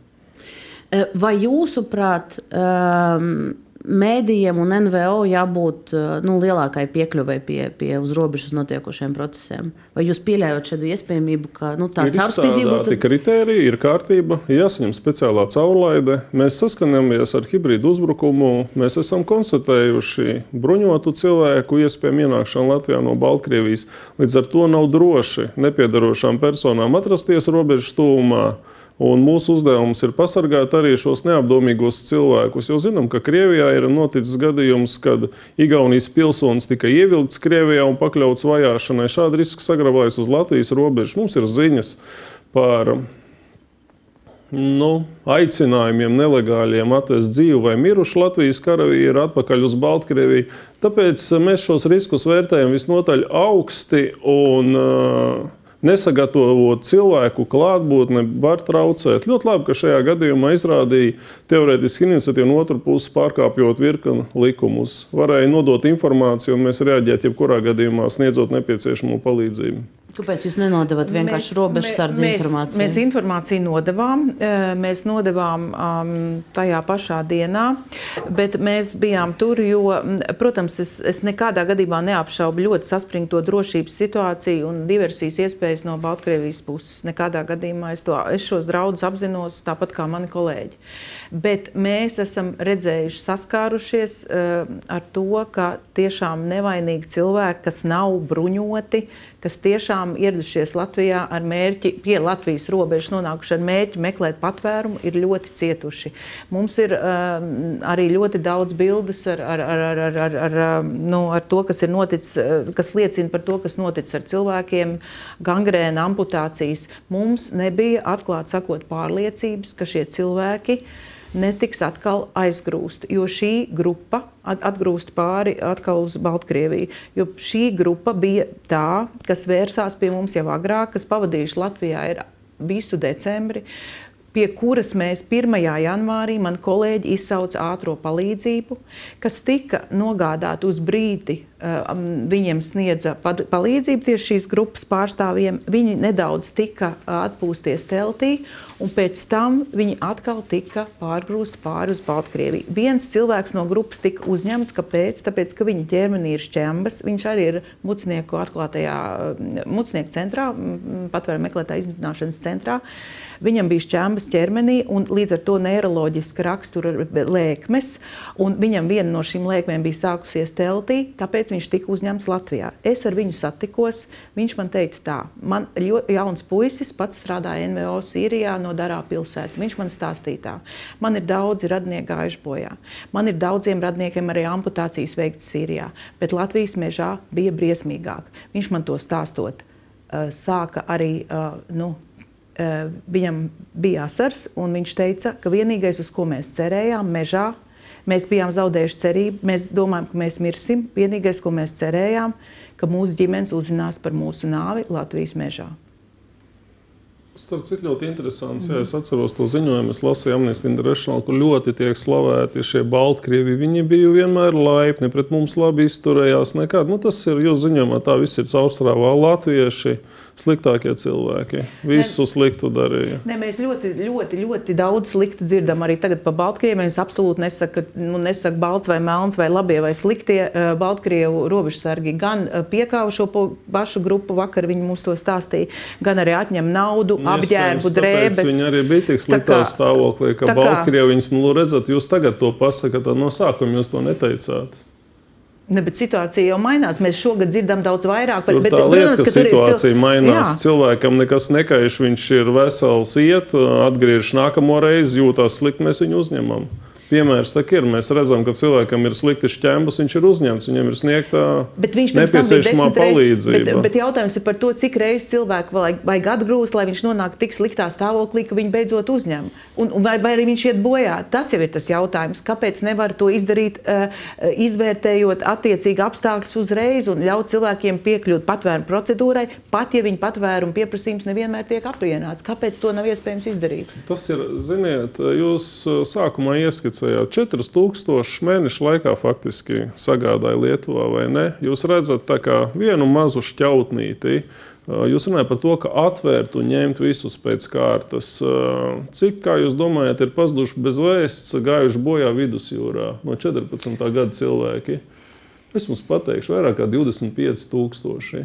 Speaker 1: Vai jūsuprāt, um, mēdījiem un NVO jābūt ā, nu, lielākai piekļuvei pie, pie uz robežas notiekošiem procesiem? Vai jūs pieļaujat šādu iespējamību, ka nu, tā
Speaker 2: ir
Speaker 1: caurspīdība
Speaker 2: izstrādāti kriteriji, ir kārtība, jāsaņem speciālā caurlaide. Mēs saskanamies ar hibrīdu uzbrukumu. Mēs esam konstatējuši bruņotu cilvēku iespējamu ienākšanu Latvijā no Baltkrievijas. Līdz ar to nav droši nepiedarošām personām atrasties robežas tūmā. Un mūsu uzdevums ir pasargāt arī šos neapdomīgos cilvēkus. Jo zinām, ka Krievijā ir noticis gadījums, kad Igaunijas pilsonis tika ievilkts Krievijā un pakļauts vajāšanai. Šādi riski saglabājas uz Latvijas robežas. Mums ir ziņas par nu, aicinājumiem nelegāliem atvest dzīvu vai mirušu Latvijas karavīru atpakaļ uz Baltkrieviju. Tāpēc mēs šos riskus vērtējam visnotaļ augsti. Un, uh, Nesagatavot cilvēku klātbūtni var traucēt. Ļoti labi, ka šajā gadījumā izrādīja teorētiski iniciatīvu no otras puses, pārkāpjot virkni likumus. Varēja nodot informāciju, un mēs reaģētu jebkurā gadījumā, sniedzot nepieciešamo palīdzību.
Speaker 1: Kāpēc jūs nenodevat vienkārši robežsardze informāciju?
Speaker 4: Mēs informāciju nodevām. eh, Mēs nodevām um, tajā pašā dienā, bet mēs bijām tur, jo, protams, es, es nekādā gadījumā neapšaubu ļoti saspringto drošības situāciju un diversijas iespējas no Baltkrievijas puses. Nekādā gadījumā es, to, es šos draudus apzinos tāpat kā mani kolēģi. Bet mēs esam redzējuši, saskārušies uh, ar to, ka tiešām nevainīgi cilvēki, kas nav bruņoti, kas tiešām ieradušies Latvijā ar mērķi, pie Latvijas robežas nonākuši ar mērķi meklēt patvērumu, ir ļoti cietuši. Mums ir um, arī ļoti daudz bildes ar, ar, ar, ar, ar, ar, ar, um, nu, ar to, kas ir noticis, uh, kas liecina par to, kas noticis ar cilvēkiem, gangrēna, amputācijas. Mums nebija atklāti sakot pārliecības, ka šie cilvēki netiks atkal aizgrūsti, jo šī grupa at- atgrūst pāri atkal uz Baltkrieviju. Jo šī grupa bija tā, kas vērsās pie mums jau agrāk, kas pavadījuši Latvijā visu decembri. Pie kuras mēs 1. janvārī man kolēģi izsauca ātrā palīdzību, kas tika nogādāta uz brīdi. uh, um, Viņiem sniedza palīdzību tieši šīs grupas pārstāvjiem. Viņi nedaudz tika uh, atpūsties teltī, un pēc tam viņi atkal tika pārgrūsti pāri uz Baltkrieviju. Viens cilvēks no grupas tika uzņemts. Kāpēc? Tāpēc, ka viņa ķermenī ir šķembas. Viņš arī ir mucnieku atklātajā mucnieku centrā, patvērumu meklētāju izmitināšanas centrā. Viņam bija šķembas ķermenī un līdz ar to neiroloģiska rakstura lēkmes. Viņam viena no šīm lēkmēm bija sākusies teltī, tāpēc viņš tika uzņemts Latvijā. Es ar viņu satikos. Viņš man teica, tā, man ļoti jauns puisis, pats strādāja NVO Sīrijā no Darā pilsētas. Viņš man stāstīja, tā, man ir daudzi radnieki gājuši bojā. Man ir daudziem radniekiem arī amputācijas veikts Sīrijā, bet Latvijas mežā bija briesmīgāk. Viņš man to stāstot, uh, sāka arī. Uh, nu, viņam bija asars, un viņš teica, ka vienīgais, uz ko mēs cerējām, mežā, mēs bijām zaudējuši cerību. Mēs domājam, ka mēs mirsim. Vienīgais, ko mēs cerējām, ka mūsu ģimenes uzzinās par mūsu nāvi Latvijas mežā.
Speaker 2: Starp citu, ļoti interesants. Jā, es atceros to ziņojumu, es lasīju Amnesty International, kur ļoti tiek slavēti šie Baltkrievi. Viņi bija vienmēr laipni, pret mums labi izturējās. Nekad. Nu, tas ir jūsu ziņojumā, tā viss ir caurstrāvā latvieši sliktākie cilvēki. Visu ne, sliktu darīja.
Speaker 4: Ne, mēs ļoti, ļoti, ļoti daudz sliktu dzirdam arī tagad par Baltkrieviem. Es absolūti nesaku, nu, nesaku balts vai melns vai labie vai sliktie uh, Baltkrievu robežsargi. Gan uh, piekāva šo pašu grupu, vakar viņi mums to stāstīja, gan arī atņem naudu, apģērbu, drēbes.
Speaker 2: Viņi arī bija tik sliktā kā, stāvoklī, ka Baltkrievi viņus, nu, redzat, jūs tagad to pasakāt, no sākuma jūs to neteicāt.
Speaker 4: Ne, bet situācija jau mainās. Mēs šogad dzirdam daudz vairāk
Speaker 2: par to. Tā bet, lieta, protams, ka, ka situācija cil... mainās. Jā. Cilvēkam nekas nekaiš, viņš ir vesels, iet, atgriežas nākamo reizi, jūtas slikti, mēs viņu uzņemam piemērs tā ir. Mēs redzam, ka cilvēkam ir slikti šķēmas, viņš ir uzņemts, viņam ir sniegta nepieciešamā palīdzība.
Speaker 4: Bet, bet jautājums ir par to, cik reizes cilvēku vajag, vajag atgrūst, lai viņš nonāktu tik sliktā stāvoklī, ka viņu beidzot uzņem. Un, vai, vai arī viņš iet bojā? Tas jau ir tas jautājums. Kāpēc nevar to izdarīt, uh, izvērtējot attiecīgi apstākļus uzreiz un ļaut cilvēkiem piekļūt patvērumu procedūrai, pat ja viņa patvērumu pieprasījums nevienmēr tiek apvienots? Kāpēc to nav iespējams izdarīt?
Speaker 2: Tas ir, ziniet, jūs sākumā ieskicējāt ieskicējāt, 4000 mēnešu laikā faktiski sagādāja Lietuvā vai ne? Jūs redzat kā vienu mazu šķautnīti. Jūs runājat par to, ka atvērt un ņemt visus pēc kārtas. Cik, kā jūs domājat, ir pazuduši bez vēsts, gājuši bojā vidusjūrā no 14. gada cilvēki? Es jums pateikšu, vairāk kā 25,000.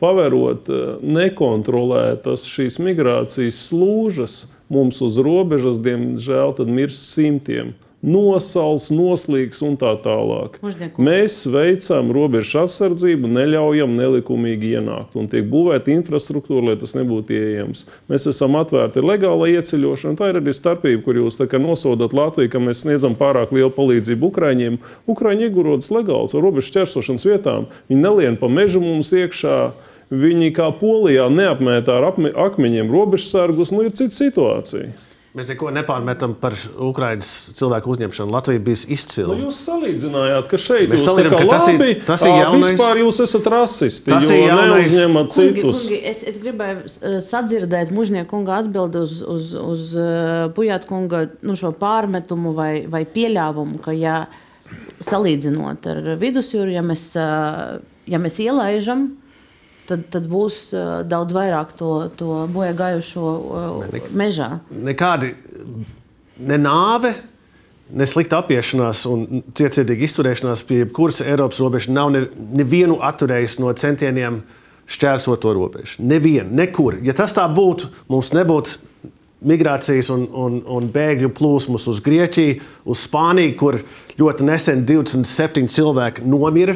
Speaker 2: Paverot nekontrolētas šīs migrācijas slūžas, mums uz robežas, diemžēl, mirs simtiem nosals, noslīgs un tā tālāk.
Speaker 1: Mužnieku.
Speaker 2: Mēs veicam robežu aizsardzību, neļaujam nelikumīgi ienākt un tiek būvēta infrastruktūra, lai tas nebūtu iejams. Mēs esam atvērti legālai ieceļošanai. Tā ir arī starpība, kur jūs nosodat Latviju, ka mēs sniedzam pārāk lielu palīdzību Ukraiņiem. Ukraiņi iegurodas legāls ar robežu ķersošanas vietām. Viņi nelien pa mežu mums iekšā. Viņi kā polijā neapmētā ar akmeņiem robežsargus, nu ir cita situācija.
Speaker 3: Mēs neko nepārmetam par Ukraiņas cilvēku uzņemšanu. Latvija bija izcila.
Speaker 2: Nu, jūs salīdzinājāt, ka šeit Mēs jūs esat labi. Ir, tas ir jaunais. Vispār jūs esat rasisti. Tas ir jaunais. Neuzņemat citus.
Speaker 1: Kungi, kungi, es, es gribēju sadzirdēt mužnieku kunga atbildi uz, uz, uz Pujāta kunga nu, šo pārmetumu vai, vai pieļāvumu, ka ja salīdzinot ar vidusjūru, ja mēs, ja mēs ielaižam tad, tad būs daudz vairāk to, to bojā gājušo ne, mežā.
Speaker 3: Nekādi ne nāve. Ne slikta apiešanās un cietsirdīga izturēšanās pie jebkuras Eiropas robežas nav nevienu atturējis no centieniem šķērsot to robežu. Nevienu, nekur. Ja tas tā būtu, mums nebūtu migrācijas un, un, un bēgļu plūsmas uz Grieķiju, uz Spāniju, kur ļoti nesen 27 cilvēki nomira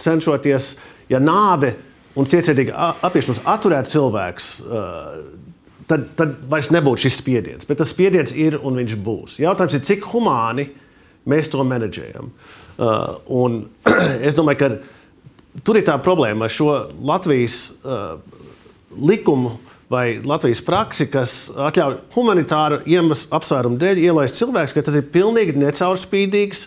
Speaker 3: cenšoties. Ja nāve un cietsirdīgi apiešanos atturēt cilvēks, tad, tad vairs nebūtu šis spiediens. Bet tas spiediens ir un viņš būs. Jautājums ir, cik humāni mēs to menedžējam. Un es domāju, ka tur ir tā problēma ar šo Latvijas likumu vai Latvijas praksi, kas atļauj humanitāru iemeslu apsvērumu dēļ ielaist cilvēkus, ka tas ir pilnīgi necaurspīdīgs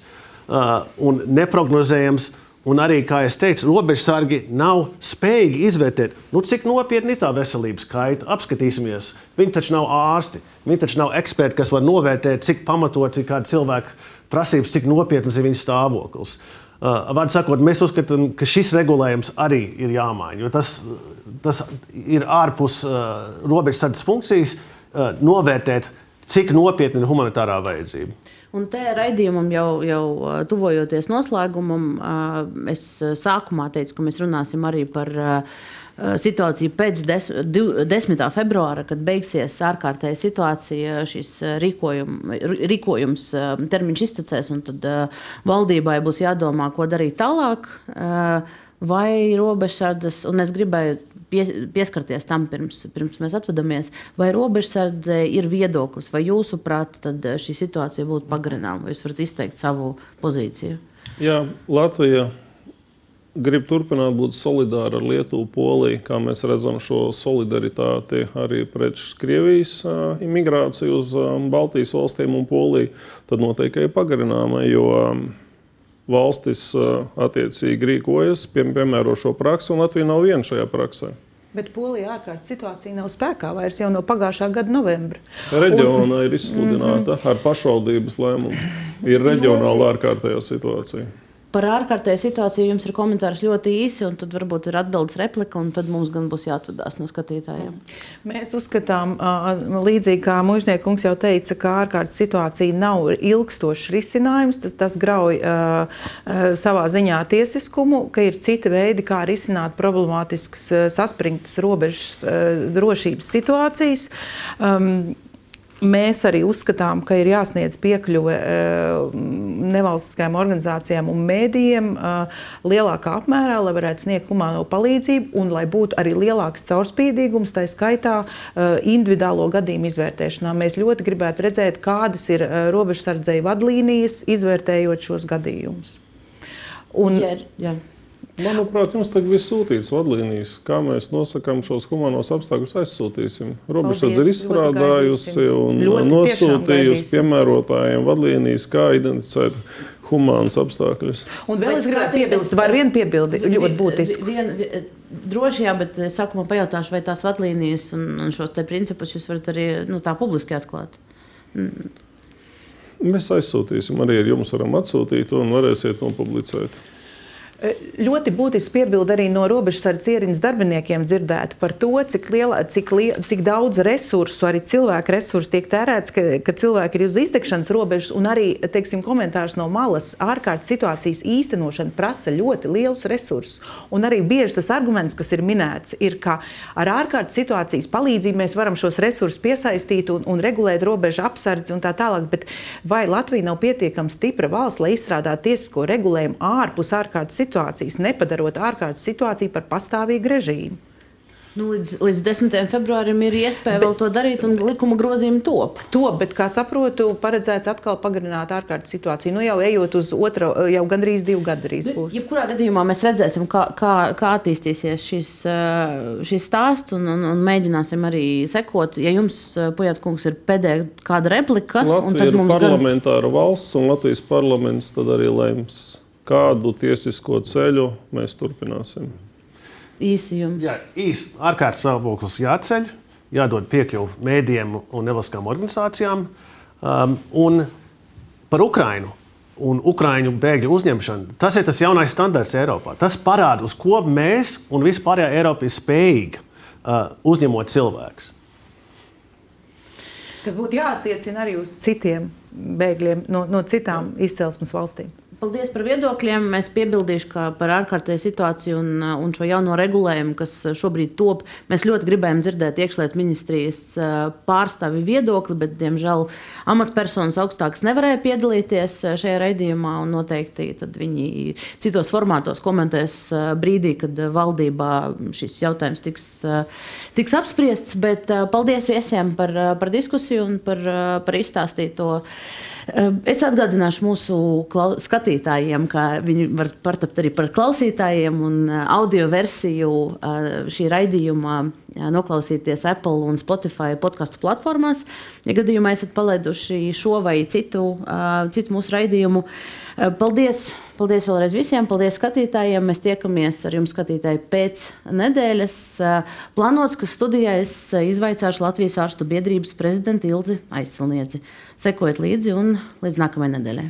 Speaker 3: un neprognozējams Un arī, kā jau teicu, robežsargi nav spējīgi izvērtēt, nu, cik nopietni ir tā veselības kaita. Apskatīsimies, viņi taču nav ārsti, viņi taču nav eksperti, kas var novērtēt, cik pamatots ir kāda cilvēka prasības, cik nopietnas ir viņa stāvoklis. Uh, Vārds sakot, mēs uzskatām, ka šis regulējums arī ir jāmaina, jo tas, tas ir ārpus uh, robežsardzes funkcijas uh, novērtēt, cik nopietna ir humanitārā vajadzība.
Speaker 1: Un te raidījumam jau, jau tuvojoties noslēgumam, es sākumā teicu, ka mēs runāsim arī par situāciju pēc 10. februāra, kad beigsies ārkārtēja situācija, šis rīkojum, rīkojums termiņš iztecēs, un tad valdībai būs jādomā, ko darīt tālāk. Vai robežsardzes, un es gribēju pie, pieskarties tam, pirms, pirms mēs atvadāmies. Vai robežsardze ir viedoklis, vai jūsuprāt, eh, šī situācija būtu pagarināma, vai jūs varat izteikt savu pozīciju?
Speaker 2: Jā, Latvija grib turpināt būt solidāra ar Lietuvu, Poliju, kā mēs redzam šo solidaritāti arī pret Krievijas uh, imigrāciju uz um, Baltijas valstīm un Poliju, tad noteikti ir pagarināma. Jo um, valstis attiecīgi rīkojas, pie, piemēro šo praksi, un Latvija nav viena šajā praksē.
Speaker 4: Bet Polijā ārkārtas situācija nav spēkā vairs jau no pagājušā gada novembra.
Speaker 2: Reģionā un... ir izsludināta mm -hmm. ar pašvaldības lēmumu. Ir reģionāla ārkārtējā situācija.
Speaker 1: Par ārkārtēju situāciju jums ir komentārs ļoti īsi, un tad varbūt ir atbildes replika, un tad mums gan būs jāatvadās no skatītājiem.
Speaker 4: Mēs uzskatām, līdzīgi kā Mūžniekungs jau teica, ka ārkārtas situācija nav ilgstošs risinājums. Tas, tas grauj savā ziņā tiesiskumu, ka ir citi veidi, kā risināt problemātiskas, saspringtas robežas drošības situācijas. Mēs arī uzskatām, ka ir jāsniedz piekļuve uh, nevalstiskajām organizācijām un mēdījiem uh, lielākā apmērā, lai varētu sniegt humāno palīdzību un lai būtu arī lielāks caurspīdīgums, tā skaitā uh, individuālo gadījumu izvērtēšanā. Mēs ļoti gribētu redzēt, kādas ir robežsardzēju vadlīnijas, izvērtējot šos gadījumus. Un,
Speaker 1: jā, jā.
Speaker 2: Manuprāt, jums tagad ir sūtīts vadlīnijas, kā mēs nosakām šos humanos apstākļus, aizsūtīsim. Robežsardze ir izstrādājusi un nosūtījusi piemērotājiem vadlīnijas, kā identificēt humānus apstākļus.
Speaker 4: Un vēl es gribētu piebilst, var vienu piebildi, ļoti būtisku.
Speaker 1: Vien, vien, droši jā, bet sākumā pajautāšu, vai tās vadlīnijas un, un šos te principus jūs varat arī nu, tā publiski atklāt. Mm.
Speaker 2: Mēs aizsūtīsim, arī ar jums varam atsūtīt un varēsiet nopublicēt.
Speaker 4: Ļoti būtiski piebildi arī no robežsardzes ierīnas darbiniekiem dzirdēt par to, cik, liela, cik, liela, cik daudz resursu, arī cilvēku resursu tiek tērēts, ka, ka cilvēki ir uz izdegšanas robežas, un arī teiksim, komentārs no malas ārkārtas situācijas īstenošana prasa ļoti lielus resursus. Un arī bieži tas arguments, kas ir minēts, ir, ka ar ārkārtas situācijas palīdzību mēs varam šos resursus piesaistīt un, un regulēt robežu apsardzi un tā tālāk. Bet vai Latvija nav pietiekami stipra valsts, lai izstrādātu tiesisko regulējumu ārpus ārkārtas situācijas? Situācijas, nepadarot ārkārtas situāciju par pastāvīgu režīmu.
Speaker 1: Nu, līdz, līdz 10. februārim ir iespēja bet, vēl to darīt, un likuma grozījumi top.
Speaker 4: Top, bet, kā saprotu, paredzēts atkal pagarināt ārkārtas situāciju. Nu, jau ejot uz otru, jau gandrīz divu gadu drīz būs.
Speaker 1: Jebkurā gadījumā mēs redzēsim, kā, kā, kā attīstīsies šis, šis stāsts, un, un, un mēģināsim arī sekot. Ja jums, Pujatkungs, ir pēdējā kāda replika,
Speaker 2: Latvija ir parlamentāra gan... valsts, un Latvijas parlaments tad arī lems kādu tiesisko ceļu mēs turpināsim.
Speaker 1: Īsi jums.
Speaker 3: Jā, īsi ārkārtas stāvoklis jāceļ, jādod piekļuvi mēdījiem un nevalstiskām organizācijām. Um, un par Ukrajinu un Ukrāņu bēgļu uzņemšanu. Tas ir tas jaunais standarts Eiropā. Tas parāda, uz ko mēs un vispārējā Eiropa ir spējīga uh, uzņemot cilvēkus.
Speaker 4: Kas būtu jāattiecina arī uz citiem bēgļiem no, no citām izcelsmes valstīm.
Speaker 1: Paldies par viedokļiem. Es piebildīšu, ka par ārkārtēju situāciju un, un šo jauno regulējumu, kas šobrīd top, mēs ļoti gribējām dzirdēt iekšlietu ministrijas pārstāvi viedokli, bet, diemžēl, amatpersonas augstākas nevarēja piedalīties šajā raidījumā. Noteikti viņi citos formātos komentēs brīdī, kad valdībā šis jautājums tiks, tiks apspriests. Bet paldies viesiem par, par diskusiju un par, par izstāstīto. Es atgādināšu mūsu skatītājiem, ka viņi var partapt arī par klausītājiem un audio versiju šī raidījuma noklausīties Apple un Spotify podkāstu platformās. Ja gadījumā esat palaiduši šo vai citu, citu mūsu raidījumu, paldies! Paldies vēlreiz visiem, paldies skatītājiem. Mēs tiekamies ar jums, skatītāji, pēc nedēļas. Plānots, ka studijā es izvaicāšu Latvijas ārstu biedrības prezidentu Ilzi Aizsilnieci. Sekojiet līdzi un līdz nākamajai nedēļai.